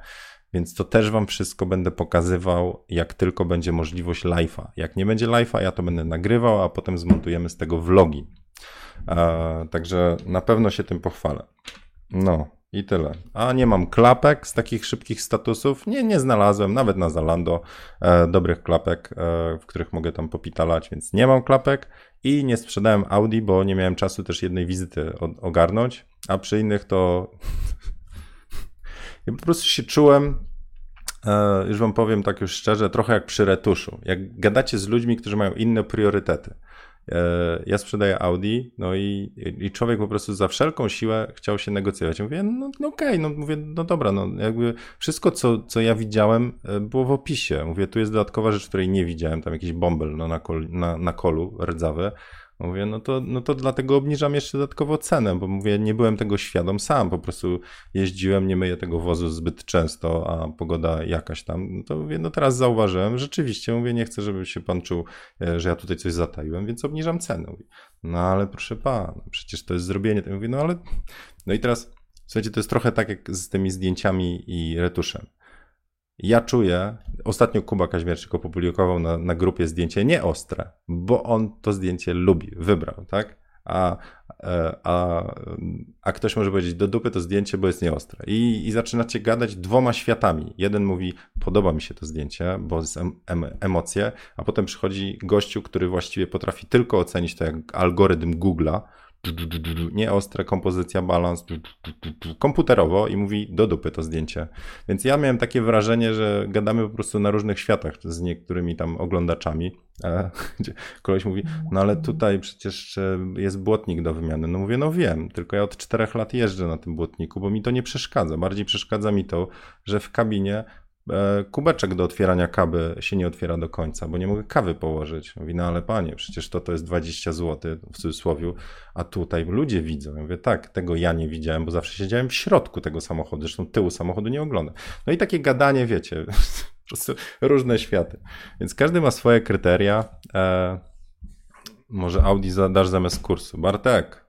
Więc to też Wam wszystko będę pokazywał, jak tylko będzie możliwość live'a. Jak nie będzie live'a, ja to będę nagrywał, a potem zmontujemy z tego vlogi. E, także na pewno się tym pochwalę. No i tyle. A nie mam klapek z takich szybkich statusów. Nie, nie znalazłem, nawet na Zalando, e, dobrych klapek, e, w których mogę tam popitalać, więc nie mam klapek i nie sprzedałem Audi, bo nie miałem czasu też jednej wizyty ogarnąć, a przy innych to ja po prostu się czułem, e, już wam powiem tak już szczerze, trochę jak przy retuszu. Jak gadacie z ludźmi, którzy mają inne priorytety. E, ja sprzedaję Audi, no i, i człowiek po prostu za wszelką siłę chciał się negocjować. mówię, no, no okej, okay, no mówię, no dobra, no jakby wszystko, co, co ja widziałem, e, było w opisie. Mówię, tu jest dodatkowa rzecz, której nie widziałem, tam jakiś bąbel no, na, kol, na, na kolu rdzawe. Mówię, no to, no to dlatego obniżam jeszcze dodatkowo cenę, bo mówię, nie byłem tego świadom sam, po prostu jeździłem, nie myję tego wozu zbyt często, a pogoda jakaś tam, no to mówię, no teraz zauważyłem, rzeczywiście, mówię, nie chcę, żeby się pan czuł, e, że ja tutaj coś zataiłem, więc obniżam cenę. Mówię, no ale proszę pana, przecież to jest zrobienie, to mówię, no ale, no i teraz, słuchajcie, to jest trochę tak jak z tymi zdjęciami i retuszem. Ja czuję, ostatnio Kuba Kaźmierczyk opublikował na, na grupie zdjęcie nieostre, bo on to zdjęcie lubi, wybrał, tak? A, e, a, a ktoś może powiedzieć, do dupy to zdjęcie, bo jest nieostre. I, I zaczynacie gadać dwoma światami. Jeden mówi, podoba mi się to zdjęcie, bo jest em, em, emocje, a potem przychodzi gościu, który właściwie potrafi tylko ocenić to jak algorytm Google'a, nie ostre, kompozycja, balans, komputerowo i mówi do dupy to zdjęcie. Więc ja miałem takie wrażenie, że gadamy po prostu na różnych światach z niektórymi tam oglądaczami. Koleś mówi, no ale tutaj przecież e, jest błotnik do wymiany. No mówię, no wiem, tylko ja od czterech lat jeżdżę na tym błotniku, bo mi to nie przeszkadza. Bardziej przeszkadza mi to, że w kabinie kubeczek do otwierania kawy się nie otwiera do końca, bo nie mogę kawy położyć. Mówi, no ale panie, przecież to to jest 20 zł w cudzysłowie, a tutaj ludzie widzą. Ja mówię, tak, tego ja nie widziałem, bo zawsze siedziałem w środku tego samochodu, zresztą tyłu samochodu nie oglądam. No i takie gadanie, wiecie, po prostu różne światy. Więc każdy ma swoje kryteria. E, może Audi dasz zamiast kursu. Bartek,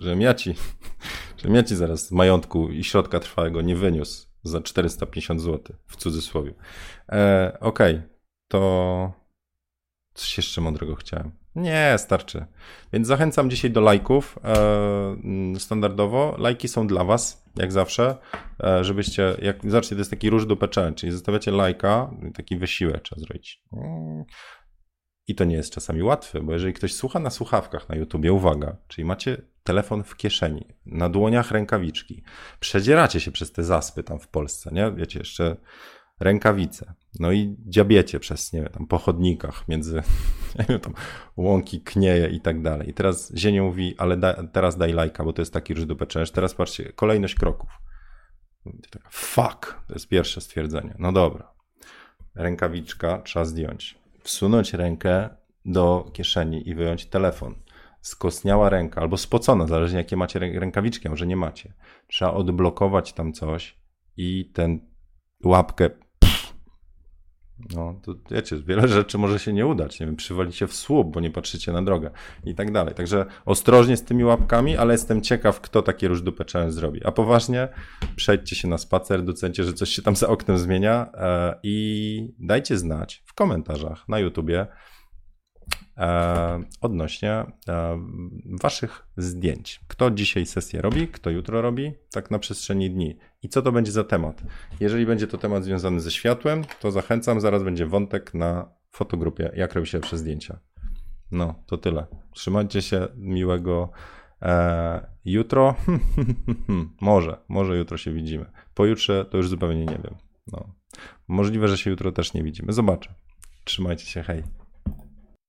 żebym ja ci, żebym ja ci zaraz majątku i środka trwałego nie wyniósł za 450 zł, w cudzysłowie. E, Okej, okay. to coś jeszcze mądrego chciałem. Nie, starczy. Więc zachęcam dzisiaj do lajków. E, standardowo lajki są dla Was, jak zawsze, e, żebyście, jak zobaczcie, to jest taki róż do peczenia, czyli zostawiacie lajka, taki wysiłek trzeba zrobić. I to nie jest czasami łatwe, bo jeżeli ktoś słucha na słuchawkach na YouTubie, uwaga, czyli macie telefon w kieszeni, na dłoniach rękawiczki, przedzieracie się przez te zaspy tam w Polsce, nie? Wiecie, jeszcze rękawice, no i dziabiecie przez, nie wiem, tam po chodnikach między, nie wiem, tam łąki, knieje i tak dalej. I teraz Zienio mówi, ale da, teraz daj lajka, bo to jest taki do Teraz patrzcie, kolejność kroków. Fuck, to jest pierwsze stwierdzenie. No dobra. Rękawiczka trzeba zdjąć wsunąć rękę do kieszeni i wyjąć telefon. Skosniała ręka albo spocona, zależnie jakie macie rękawiczki, może nie macie. Trzeba odblokować tam coś i ten łapkę no, to wiecie, wiele rzeczy może się nie udać. Nie wiem, przywalicie w słup, bo nie patrzycie na drogę i tak dalej. Także ostrożnie z tymi łapkami, ale jestem ciekaw, kto takie różdupę challenge zrobi. A poważnie, przejdźcie się na spacer, docencie, że coś się tam za oknem zmienia e, i dajcie znać w komentarzach na YouTubie, odnośnie e, waszych zdjęć. Kto dzisiaj sesję robi, kto jutro robi, tak na przestrzeni dni. I co to będzie za temat? Jeżeli będzie to temat związany ze światłem, to zachęcam, zaraz będzie wątek na fotogrupie, jak robi się lepsze zdjęcia. No, to tyle. Trzymajcie się, miłego e, jutro. może, może jutro się widzimy. Pojutrze to już zupełnie nie wiem. No. Możliwe, że się jutro też nie widzimy. Zobaczę. Trzymajcie się, hej.